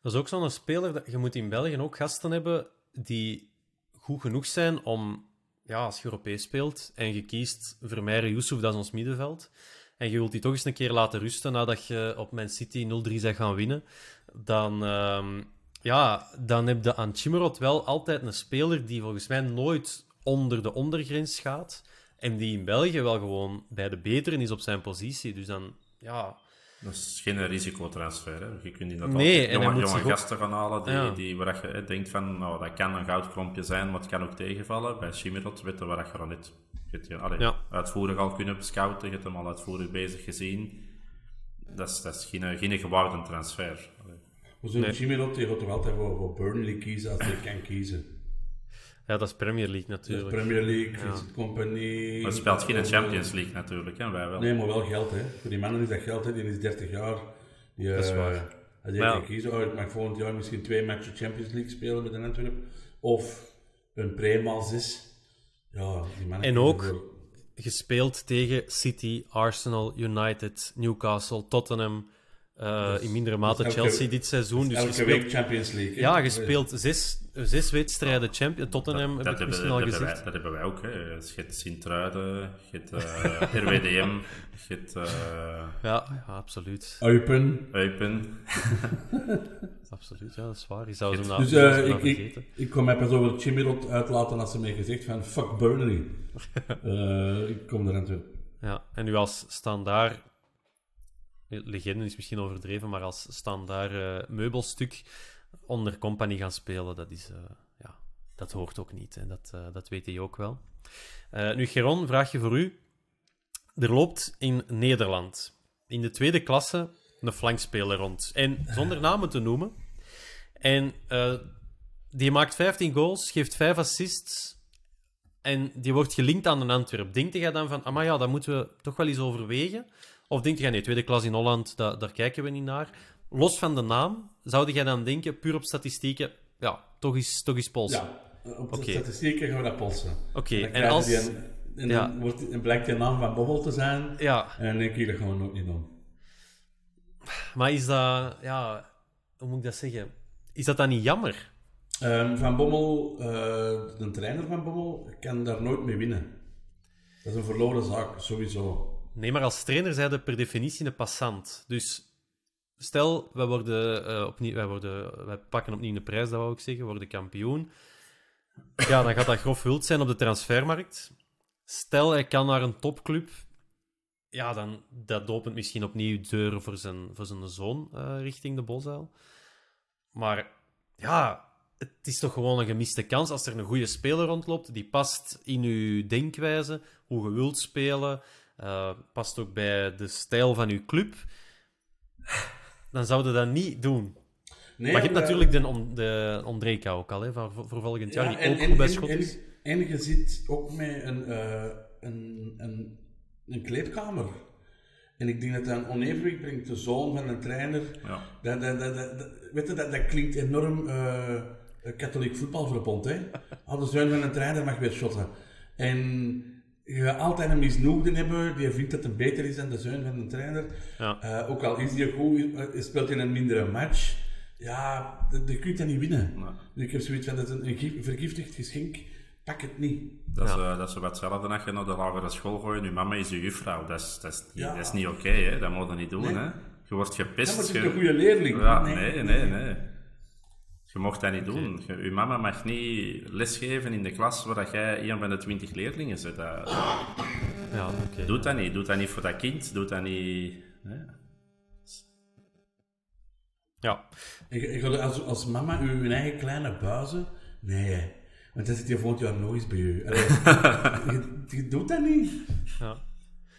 Dat is ook zo'n speler dat je moet in België ook gasten hebben die goed genoeg zijn om, ja, als je Europees speelt en je kiest Vermeire Yusuf, dat is ons middenveld, en je wilt die toch eens een keer laten rusten nadat je op Man City 0-3 bent gaan winnen, dan, uh, ja, dan heb je aan Chimerot wel altijd een speler die volgens mij nooit onder de ondergrens gaat. En die in België wel gewoon bij de beteren is op zijn positie. Dus dan, ja... Dat is geen risicotransfer. Hè? Je kunt inderdaad nee, jonge, jonge gasten gaan halen die, ja. die, waar je hè, denkt van, nou, dat kan een goudklompje zijn, maar het kan ook tegenvallen. Bij Chimirot weten waar je dan niet je, allee, ja. uitvoerig al kunnen scouten, je hebt hem al uitvoerig bezig gezien. Dat is, dat is geen, geen gewaarde transfer. Zo'n nee. Chimirot, die gaat toch altijd voor, voor Burnley kiezen als hij kan kiezen. Ja, dat is Premier League natuurlijk. Premier League, ja. Company. Maar het speelt geen Champions League natuurlijk, hè? Wij wel. Nee, maar wel geld, hè. Voor die mannen is dat geld, hè. Die is 30 jaar. Die, dat is uh, waar. Als je ja. kiezen, oh, ik mag volgend jaar misschien twee matchen Champions League spelen met een Antwerp. Of een pre 6. Ja, die mannen En ook gespeeld tegen City, Arsenal, United, Newcastle, Tottenham. Uh, dus, in mindere mate dus Chelsea elke, dit seizoen. Dus elke gespeeld, week Champions League. Ja, gespeeld zes, zes wedstrijden Champions Tottenham dat, heb ik misschien al dat gezegd. Wij, dat hebben wij ook. Hè. Je hebt Sint-Truiden, je hebt uh, RWDM, je hebt... Uh, ja, ja, absoluut. Eupen. Eupen. absoluut, ja, dat is waar. Je zou nou dus, uh, ik, ik, ik kon mij pas over Chimirot uitlaten als ze mij gezegd van fuck Burnley. ik kom er aan toe. Ja, en nu als standaard legende is misschien overdreven, maar als standaard uh, meubelstuk onder company gaan spelen, dat, is, uh, ja, dat hoort ook niet. En dat, uh, dat weet hij ook wel. nu, Geron, vraagje voor u. Er loopt in Nederland in de tweede klasse een flankspeler rond. En zonder namen te noemen. En die maakt 15 goals, geeft 5 assists. En die wordt gelinkt aan een Antwerp. Denkt jij dan van, ah maar ja, dat moeten we toch wel eens overwegen? Of denk je, nee, tweede klas in Holland, daar kijken we niet naar. Los van de naam, zou jij dan denken, puur op statistieken, ja, toch eens, toch eens polsen? Ja, op de okay. statistieken gaan we dat polsen. Oké, okay. en, als... Die, en dan wordt, en blijkt naam van Bobbel te zijn. Ja. En dan denk je dat gewoon ook niet doen. Maar is dat, ja, hoe moet ik dat zeggen? Is dat dan niet jammer? Um, van Bommel, uh, de trainer van Bommel, kan daar nooit mee winnen. Dat is een verloren zaak, sowieso. Nee, maar als trainer zijn per definitie een passant. Dus stel, wij, worden, uh, opnieuw, wij, worden, wij pakken opnieuw de prijs, dat wou ik zeggen, worden kampioen. Ja, dan gaat dat grof wild zijn op de transfermarkt. Stel, hij kan naar een topclub. Ja, dan dat opent misschien opnieuw deuren voor zijn, voor zijn zoon uh, richting de Bosuil. Maar ja, het is toch gewoon een gemiste kans als er een goede speler rondloopt die past in uw denkwijze, hoe je wilt spelen, uh, past ook bij de stijl van uw club. Dan zouden dat niet doen. Nee, maar je hebt natuurlijk de, on, de Ondrejka ook al, hè, voor, voor volgend jaar, die en, ook en, goed bij schot is. En, je zit ook met een, uh, een, een, een kleedkamer. En ik denk dat dat een onevenwicht brengt. De zoon van een trainer. Ja. Dat, dat, dat, dat, weet je, dat, dat klinkt enorm uh, katholiek voetbalverbond. Hè? Al de zoon van een trainer mag weer shotten. En je gaat altijd een misnoegde hebben die vindt dat het beter is dan de zoon van een trainer. Ja. Uh, ook al is die goed, speelt in een mindere match. Ja, je kunt dat niet winnen. Dus ik heb zoiets van, dat is een vergiftigd geschenk pak het niet. Dat is, uh, dat is wat hetzelfde als je naar de lagere school gooit. Je mama is je juffrouw. Dat is, dat is niet, ja. niet oké, okay, dat moet je niet doen. Hè? Je wordt gepist. Ja, maar je... een goede leerling. Ja, nee, nee, nee. Je mocht dat niet doen. Je, je, mama mag niet lesgeven in de klas waar jij een van de twintig leerlingen zit. Dat, ja, okay. Doe dat niet. Doe dat niet voor dat kind. Doe dat niet... Hè? Ja. als, als mama uw eigen kleine buizen... Nee, want dan zit je volgend jaar eens bij u. je, doet dat niet. Ja.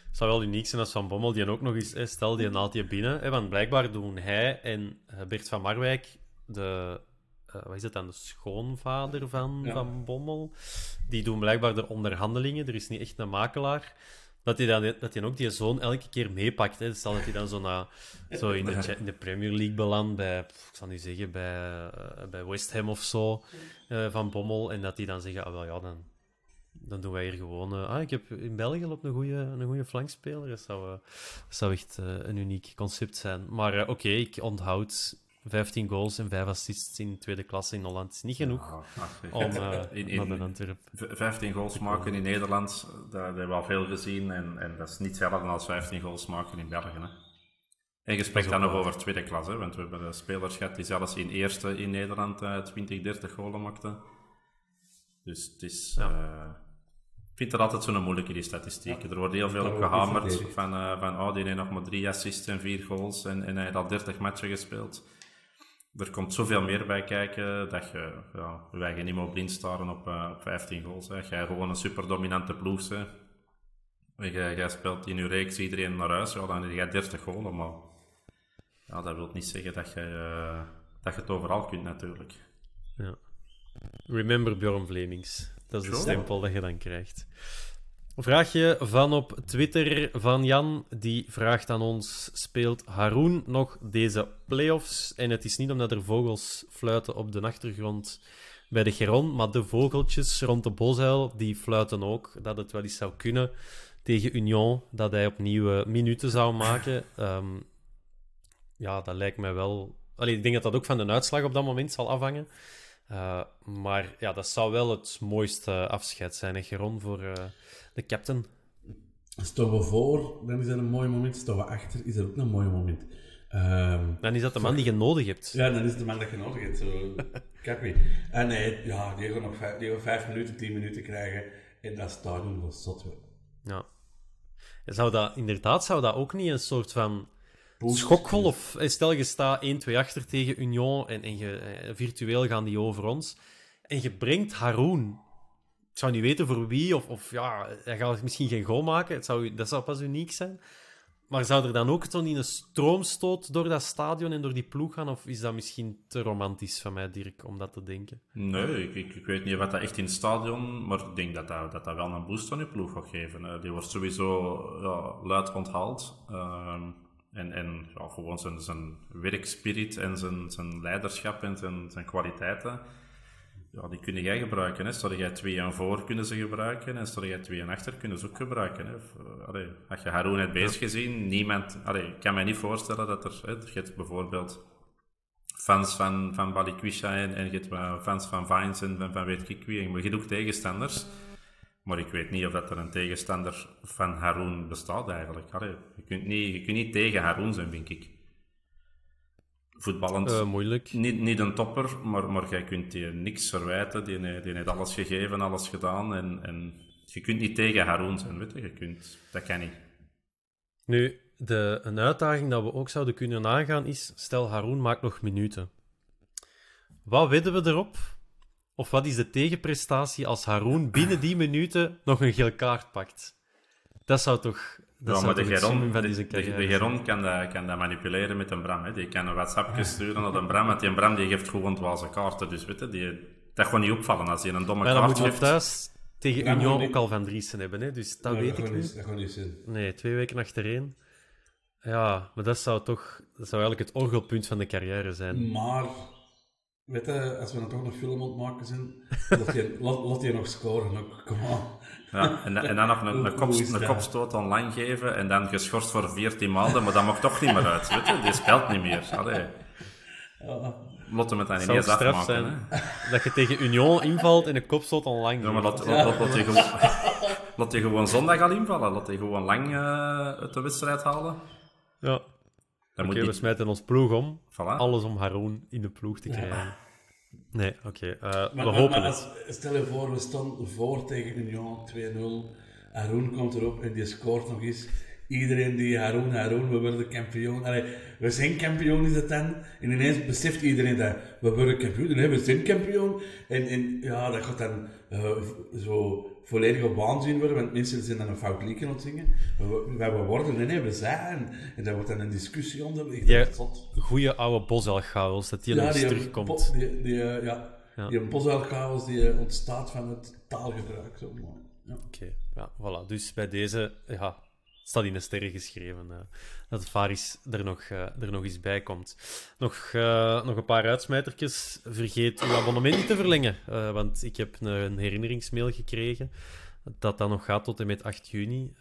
Het zou wel uniek zijn als Van Bommel die ook nog eens, stel die naalt je binnen. Hè, want blijkbaar doen hij en eh, Bert van Marwijk, de, uh, wat is het dan, de schoonvader van Van Bommel, die doen blijkbaar de onderhandelingen. Er is niet echt een makelaar dat hij, dan, dat hij ook die zoon elke keer meepakt. Hè. Stel dat hij dan zo, na, zo in, de, in de Premier League belandt, bij, ik zal nu zeggen, bij, uh, bij West Ham of zo, uh, van Bommel. En dat hij dan zegt, ah, wel ja, dan, dan doen wij hier gewoon... Uh, ah, ik heb in België op een goede, een flankspeler. Dat zou, dat zou echt een uniek concept zijn. Maar oké, okay, ik onthoud 15 goals en 5 assists in tweede klasse in Holland is niet genoeg ja, om uh, in, in, Antwerpen. 15 goals maken in Nederland, dat hebben we al veel gezien. En, en dat is niet hetzelfde als 15 goals maken in België. Hè. En je spreekt dan nog over tweede klasse, want we hebben spelers gehad die zelfs in eerste in Nederland uh, 20, 30 goals maakten. Dus het is... Ja. Uh, ik vind het altijd zo'n moeilijke, die statistieken. er wordt heel veel op gehamerd van, uh, van oh, die heeft nog maar drie assists en vier goals en, en hij heeft al 30 matchen gespeeld er komt zoveel meer bij kijken dat je, ja, wij gaan niet meer blind staren op, uh, op 15 goals. Hè. Jij gewoon een super dominante ploeg. Hè. Jij, jij speelt in je reeks iedereen naar huis, ja, dan heb je 30 goals. Maar ja, dat wil niet zeggen dat je, uh, dat je het overal kunt, natuurlijk. Ja. Remember Bjorn Vlemings. Dat is de stempel dat je dan krijgt. Vraagje van op Twitter van Jan. Die vraagt aan ons: Speelt Haroon nog deze playoffs? En het is niet omdat er vogels fluiten op de achtergrond bij de Geron, maar de vogeltjes rond de Bosuil die fluiten ook. Dat het wel eens zou kunnen tegen Union, dat hij opnieuw minuten zou maken. Um, ja, dat lijkt mij wel. Allee, ik denk dat dat ook van de uitslag op dat moment zal afhangen. Uh, maar ja, dat zou wel het mooiste afscheid zijn, hè, Geron, voor. Uh, de captain. Staan we voor, dan is dat een mooi moment. Staan we achter, is dat ook een mooi moment. Um, dan is dat de man die je nodig hebt. Ja, dan is het de man die je nodig hebt. Zo, Cappy. En nee, ja, die gaan nog vijf, die vijf minuten, tien minuten krijgen. En dat stadion was zot Ja. Zou dat, inderdaad, zou dat ook niet een soort van schokgolf... Stel, je staat 1-2 achter tegen Union en, en je, eh, virtueel gaan die over ons. En je brengt Haroon ik zou niet weten voor wie, of, of ja, hij gaat misschien geen goal maken. Het zou, dat zou pas uniek zijn. Maar zou er dan ook zo'n in een stroomstoot door dat stadion en door die ploeg gaan? Of is dat misschien te romantisch van mij, Dirk, om dat te denken? Nee, ik, ik, weet niet wat dat echt in het stadion... Maar ik denk dat dat, dat, dat wel een boost aan je ploeg gaat geven. Die wordt sowieso ja, luid onthaald. Uh, en en ja, gewoon zijn, zijn werkspirit en zijn, zijn leiderschap en zijn, zijn kwaliteiten ja, die kunnen jij gebruiken. Hè. Stel jij twee en voor, kunnen ze gebruiken. En stel jij twee en achter, kunnen ze ook gebruiken. Hè. Allee, als je Haroon hebt bezig gezien, niemand... Allee, ik kan me niet voorstellen dat er... Hè, je hebt bijvoorbeeld fans van, van Balikwisha en, en je hebt fans van Vines en van, van weet ik wie. Maar je hebt ook tegenstanders. Maar ik weet niet of dat er een tegenstander van Haroon bestaat eigenlijk. Allee, je, kunt niet, je kunt niet tegen Haroon zijn, denk ik voetballend uh, moeilijk. Niet, niet een topper, maar, maar jij kunt die niks verwijten. Die, die heeft alles gegeven, alles gedaan. En, en je kunt niet tegen Haroon zijn, weet je. je kunt, dat kan niet. Nu, de, een uitdaging dat we ook zouden kunnen aangaan is... Stel, Haroon maakt nog minuten. Wat wedden we erop? Of wat is de tegenprestatie als Haroon binnen die minuten nog een geel kaart pakt? Dat zou toch dat ja, maar de Geron, de, de, de Geron kan, dat, kan dat manipuleren met een Bram. Hè. Die kan een WhatsApp sturen naar een Bram, want die Bram die geeft gewoon dwaze kaarten. Dus weet je, die, dat gewoon niet opvallen als hij een domme kaart geeft. dan moet je thuis tegen Union ook al van Driessen hebben. Hè. Dus dat ja, weet dat ik niet. Dat gaat niet zijn. Nee, twee weken achtereen. Ja, maar dat zou toch dat zou eigenlijk het orgelpunt van de carrière zijn. Maar, weet je, als we dan toch nog film ontmaken zijn, laat je, laat, je nog scoren. Ook. Kom aan. Ja, en, en dan nog een, een, kop, een kopstoot online geven en dan geschorst voor 14 maanden, maar dat mag toch niet meer uit. Weet je? Die speelt niet meer. Allee. Lotte met dat niet eens afmaken. Zijn, dat je tegen Union invalt en een kopstoot online Ja, maar laat, laat, laat, je gewoon, laat je gewoon zondag al invallen. Laat je gewoon lang uh, uit de wedstrijd halen. Ja. Oké, okay, we smijten ons ploeg om. Voilà. Alles om Haroon in de ploeg te krijgen. Ja. Nee, oké. Okay. Uh, we maar, hopen maar als, Stel je voor, we staan voor tegen Union 2-0. Haroon komt erop en die scoort nog eens. Iedereen die Haroon, Haroon, we worden kampioen. Allee, we zijn kampioen is het dan. En ineens beseft iedereen dat we worden kampioen. Nee, we zijn kampioen. En, en ja, dat gaat dan uh, zo volledige waanzin worden, want mensen zijn dan een fout liedje aan het zingen. We, we worden, nee, nee, we zijn. En daar wordt dan een discussie onder. Ja, goede oude bosuilchaos, dat die ja, nog eens terugkomt. Die, die, uh, ja, ja. die bosuilchaos die uh, ontstaat van het taalgebruik. Zo, ja. Oké, okay, ja, voilà. Dus bij deze, ja, staat in de sterren geschreven uh, dat Faris er nog, uh, er nog eens bij komt. Nog, uh, nog een paar uitsmijtertjes. Vergeet uw abonnement niet te verlengen, want ik heb een, een, herinneringsmail gekregen dat dat nog gaat tot en met 8 juni.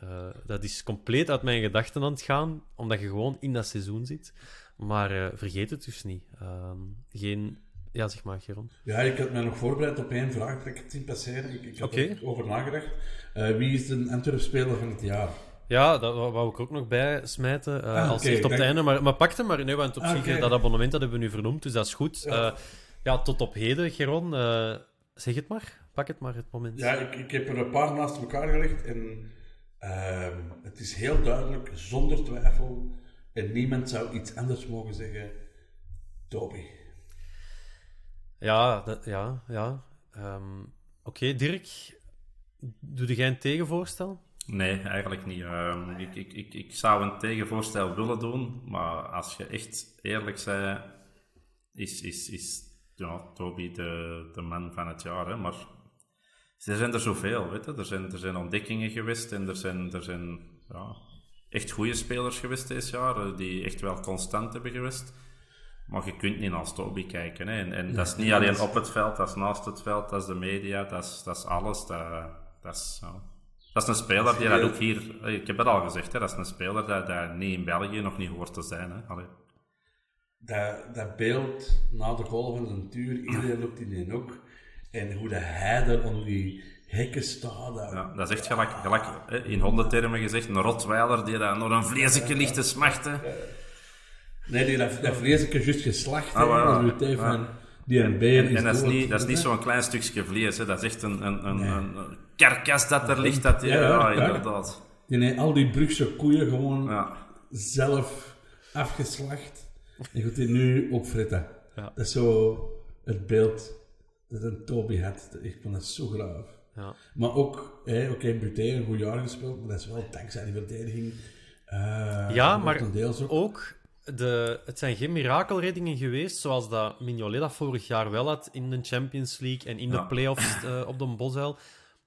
dat is compleet uit mijn gedachten aan het gaan, omdat je gewoon in dat seizoen zit. Maar vergeet het dus niet. Ehm, geen... Ja, zeg maar, Geron. Ja, ik had mij nog voorbereid op één vraag dat ik het zien passeren. Ik, ik had okay. er over nagedacht. wie is de Antwerp-speler van het jaar? Ja, dat wou ik ook nog bij smijten. Uh, ah, als okay, echt op het einde. Maar, maar pak hem maar. Nee, want op ah, zich, dat abonnement dat hebben we nu vernoemd, dus dat is goed. Ja, uh, ja tot op heden, Geron. Uh, zeg het maar. Pak het maar, het moment. Ja, ik, ik heb er een paar naast elkaar gelegd. En ehm, het is heel duidelijk, zonder twijfel. En niemand zou iets anders mogen zeggen. Toby. Ja, dat, ja, ja. Um, Oké, okay, Dirk. Doe jij een tegenvoorstel? Nee, eigenlijk niet. Um, ik, ik, ik, ik zou een tegenvoorstel willen doen, maar als je echt eerlijk zei, is, is, is ja, Toby de, de man van het jaar. Hè? Maar er zijn er zoveel, weet je. Er zijn, er zijn ontdekkingen geweest en er zijn, er zijn ja, echt goede spelers geweest dit jaar, eh, die echt wel constant hebben geweest. Maar je kunt niet naar Toby kijken. Hè? En, en dat is niet alleen op het veld, dat is naast het veld, dat is de media, dat is, dat is alles. Dat, dat is... Ja. Dat is een speler die dat ook hier... Ik heb het al gezegd, hè, dat is een speler dat, dat niet in België nog niet hoort te zijn. Hè. Allee. Dat, dat beeld na de goal van zijn tuur, iedereen loopt in die ook. En hoe dat hij daar om die hekken staat. Dat, ja, dat is echt gelijk, gelijk in hondendtermen gezegd, een rotweiler die daar nog een vleesje ligt te smachten. Nee, die dat, dat vleesje juist geslacht ah. Dus van die een beer en, en dat is niet, dat is niet zo'n klein stukje vlees, hè. dat is echt een, een, een, een karkas dat er ligt. Dat, ja, ja, inderdaad. Die al die Brugse koeien gewoon zelf afgeslacht. En goed die nu opfritten. Dat is zo het beeld dat een Toby had. Ik vond dat zo graaf. Ja. Maar ook, oké, okay, Buté, een goed jaar gespeeld, maar dat is wel dankzij die verdediging. Uh, ja, maar ook, ook de, het zijn geen mirakelreddingen geweest, zoals dat Mignolet vorig jaar wel had in de Champions League en in de playoffs uh, op de Bosuil.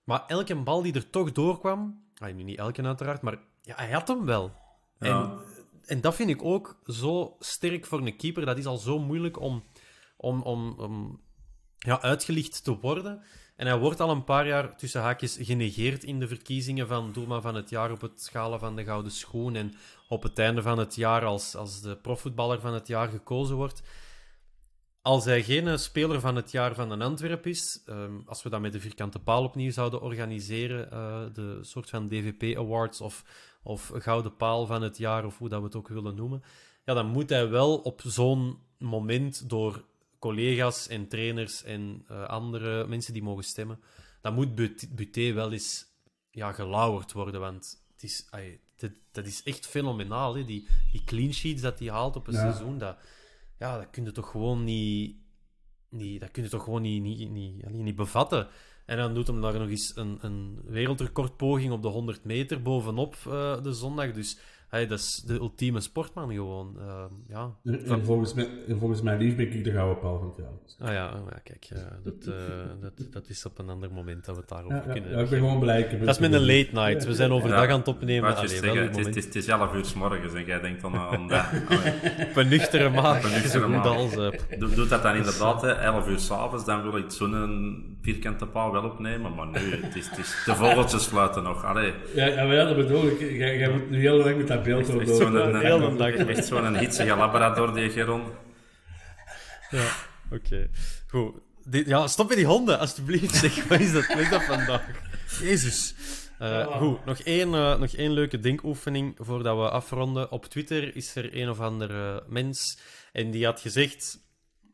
Maar elke bal die er toch doorkwam, ah, nu niet elke uiteraard, maar ja, hij had hem wel. En, en dat vind ik ook zo sterk voor een keeper. Dat is al zo moeilijk om, om, om, om ja, uitgelicht te worden. En hij wordt al een paar jaar tussen haakjes genegeerd in de verkiezingen van doelman van het jaar op het schalen van de Gouden Schoen. En op het einde van het jaar als, als de profvoetballer van het jaar gekozen wordt. Als hij geen speler van het jaar van een Antwerp is, ehm, als we dat met de vierkante paal opnieuw zouden organiseren, uh, de soort van DVP Awards of, of Gouden Paal van het jaar, of hoe dat we het ook willen noemen, ja, dan moet hij wel op zo'n moment door collega's en trainers en uh, andere mensen die mogen stemmen, dan moet Buté wel eens ja, gelauwerd worden, want het is, ay, dat, dat, is echt fenomenaal, hè? Die, die clean sheets dat hij haalt op een ja. seizoen, dat ja, dat kun je toch gewoon niet, niet, dat kun je toch gewoon niet, niet, niet, niet bevatten. En dan doet hem daar nog eens een, een wereldrecordpoging op de 100 meter bovenop uh, de zondag. Dus Hey, dat is de ultieme sportman gewoon. Uh, ja. En, volgens, mij, en volgens mij lief ben ik de gouden paal van het jaar. Ah ja, oh ja kijk, uh, dat, uh, dat, dat is op een ander moment dat we het daarover ja, kunnen ja, ik ben gewoon blij. Dat is met een late night. We zijn overdag aan het opnemen. Allee, zeggen, het, is, het, is, het is 11 uur s morgens en jij denkt dan aan dat. Op een nuchtere maat. Op een nuchtere maat. Doe, doe dat dan inderdaad, hè, 11 uur s'avonds, dan wil ik zo'n vierkante paal wel opnemen. Maar nu, het is, het is de vogeltjes fluiten nog. Allee. Ja, ja, maar ja, dat bedoel ik. Jij, jij moet nu heel lang met dat beeld een, hele dag. Echt zo'n hitsige labrador, die Geron. Ja, oké. Goed. ja, stop met die honden, alsjeblieft. Zeg, wat is dat, wat is dat vandaag? Jezus. Uh, goed, nog één, uh, nog één leuke denkoefening voordat we afronden. Op Twitter is er een of andere mens en die had gezegd: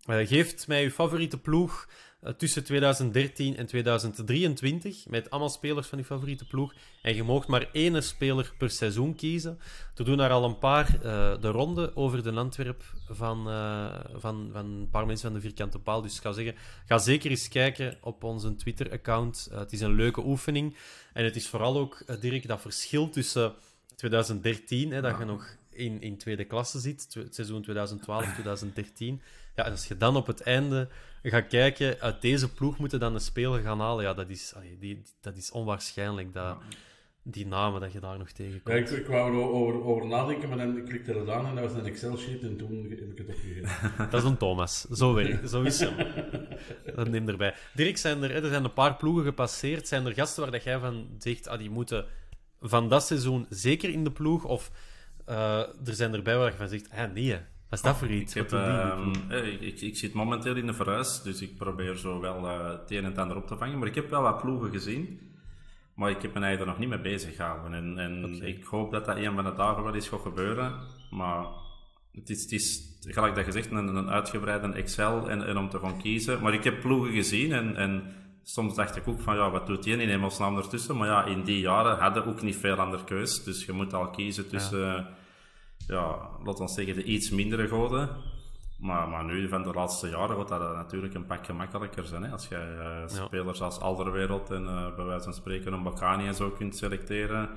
uh, Geeft mij uw favoriete ploeg eh, tussen 2013 en 2023. Met allemaal spelers van je favoriete ploeg. En je mag maar één speler per seizoen kiezen. Er doen daar al een paar uh, de ronde over de Antwerp van, uh, van, van een paar mensen van de vierkante paal. Dus ik ga zeggen, ga zeker eens kijken op onze Twitter-account. het is een leuke oefening. En het is vooral ook, Dirk, dat verschil tussen 2013, hè, dat je nog in, in tweede klasse zit, het seizoen 2012-2013. Ja, en als je dan op het einde gaat kijken, uit deze ploeg moeten dan een speler gaan halen. Ja, dat is, allee, die, dat is onwaarschijnlijk. Dat, die namen dat je daar nog tegenkomt. Ja, ik, ik wou er over, over nadenken, maar dan klikte het aan en dat was een Excel-sheet en toen heb ik het opgegeven. dat is een Thomas. Zo, werkt, zo is hem. Dat neem erbij. Dirk, zijn er, er zijn een paar ploegen gepasseerd. Zijn er gasten waar dat jij van zegt, ah, die moeten van dat seizoen zeker in de ploeg? Of uh, er zijn erbij waar je van zegt, ah, nee, wat is dat voor iets? Ik, heb, uh, ik, ik, zit momenteel in de verhuis, dus ik probeer zo wel uh, het een en het ander op te vangen. Maar ik heb wel wat ploegen gezien, maar ik heb me eigenlijk er nog niet mee bezig gehouden. En, en okay. ik hoop dat dat een van de dagen wel eens gaat gebeuren. Maar het is, het is gelijk dat gezegd, een, een uitgebreide Excel en, en om te gaan kiezen. Maar ik heb ploegen gezien en, en soms dacht ik ook van, ja, wat doet die in hemelsnaam ertussen? Maar ja, in die jaren hadden ook niet veel andere keus. Dus je moet al kiezen tussen... Ja ja, laten we zeggen, de iets mindere goden. Maar, maar nu, van de laatste jaren, wordt dat natuurlijk een pak gemakkelijker zijn. Hè? Als je uh, spelers als Alderwereld en uh, bij wijze van spreken een Bakani en zo kunt selecteren.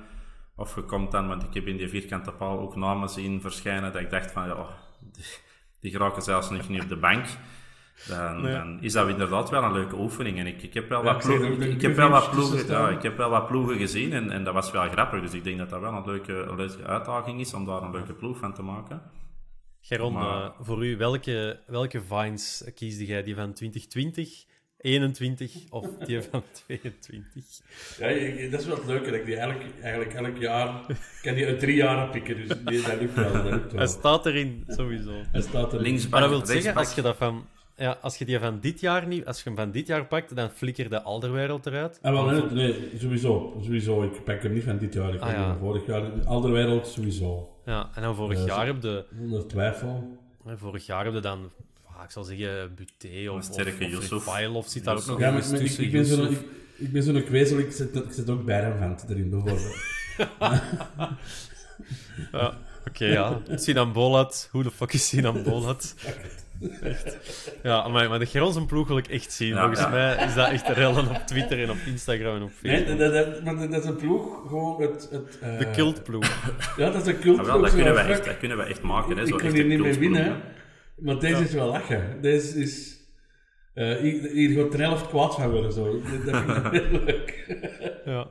Of je komt dan, want ik heb in die vierkante paal ook namen zien verschijnen dat ik dacht van, ja, die, die geraken zelfs nog niet op de bank. Dan, dan, is dat inderdaad wel een leuke oefening. En ik, ik heb wel wat ploegen, ik, heb wel wat ploegen, ja, ik heb wel wat ploegen gezien en, en dat was wel grappig. Dus ik denk dat dat wel een leuke, een leuke uitdaging is om daar een leuke ploeg van te maken. Geron, maar, uh, voor u, welke, welke vines kiesde jij? Die van 2020, 21 of die van 22? Ja, dat is wel het leuke. Dat ik die eigenlijk, eigenlijk elk jaar kan die uit drie jaar pikken. Dus die, dat lukt wel. Dat lukt wel. Hij staat erin, sowieso. Hij staat erin. Linksback, maar dat wil zeggen, als je dat van ja, als je die van dit jaar niet, als je hem van dit jaar pakt, dan flikker de Alderwereld eruit. Ah, wel, nee, nee, sowieso. Sowieso. Ik pak hem niet van dit jaar. Ik ah, ja. vorig jaar. Alderwereld sowieso. Ja, en dan vorig uh, jaar heb je... Zonder twijfel. Vorig jaar heb je dan, ah, ik zal zeggen, Buté of, of, of File of zit daar ook nog ja, maar, tussen. Ik, ik, ben zo'n ik, ik ben zo'n kwezel, ik zit, ik zit ook Berrenvent erin bijvoorbeeld. ja, oké, okay, ja. Sinan Bolat. Hoe de fuck is Sinan Bolat? Echt. Ja, maar, maar de Gronsen ploeg wil ik echt zien. Volgens mij is dat echt rellen op Twitter en op Instagram en op Facebook. Nee, dat, dat, maar dat is een ploeg, gewoon het... het uh... De cultploeg. ja, dat is een cultploeg. Ja, wel, dat, kunnen we echt, dat kunnen we echt maken. Hè, zo ik kan hier niet mee winnen, maar deze ja. is wel lachen. Deze is... Uh, hier, hier gaat er helft kwaad van worden, zo. Dat vind ik heel leuk. ja.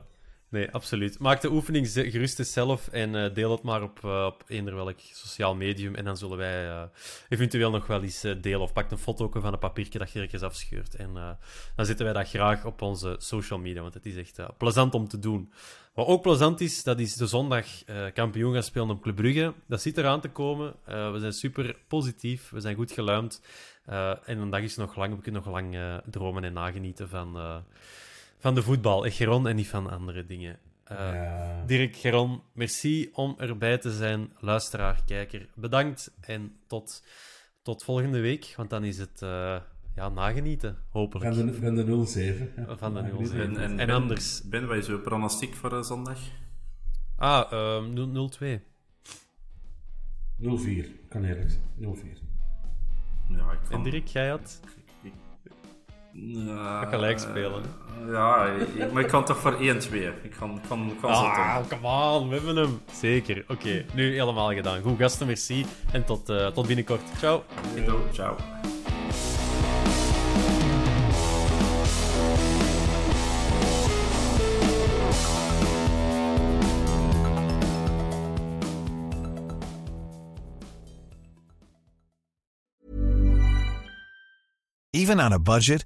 Nee, absoluut. Maak de oefening gerust eens zelf en uh, deel het maar op, uh, op eender welk sociaal medium. En dan zullen wij uh, eventueel nog wel eens delen. Of pak een foto van een papiertje dat je ergens afscheurt. En dan zetten wij dat graag op onze social media, want het is echt plezant om te doen. Wat ook plezant is, dat is de zondag kampioen gaan spelen op Club Brugge. Dat zit eraan te komen. we zijn super positief, we zijn goed geluimd. en een dag is nog lang, we kunnen nog lang dromen en nagenieten van van de voetbal. Geron en niet van andere dingen. Uh, Dirk Geron, merci om erbij te zijn. Luisteraar, kijker, bedankt. En tot, tot volgende week, want dan is het uh, ja, nagenieten, hopelijk. Van de, van de 07. Van de 07. En, en, en, anders. Ben wij zo pronostiek voor uh, zondag? Ah, um, 0-2. 0-4, kan eerlijk zijn. 0-4. Ja, ik En Dirk, jij had? Ja, gelijk spelen. ja, maar ik kan toch voor 1-2. Ik kan, kan, kan ah, come on, we hebben hem. Zeker. Oké, nu helemaal gedaan. Goed, gasten, merci. En tot, uh, tot binnenkort. Ciao. Ciao. Even on a budget,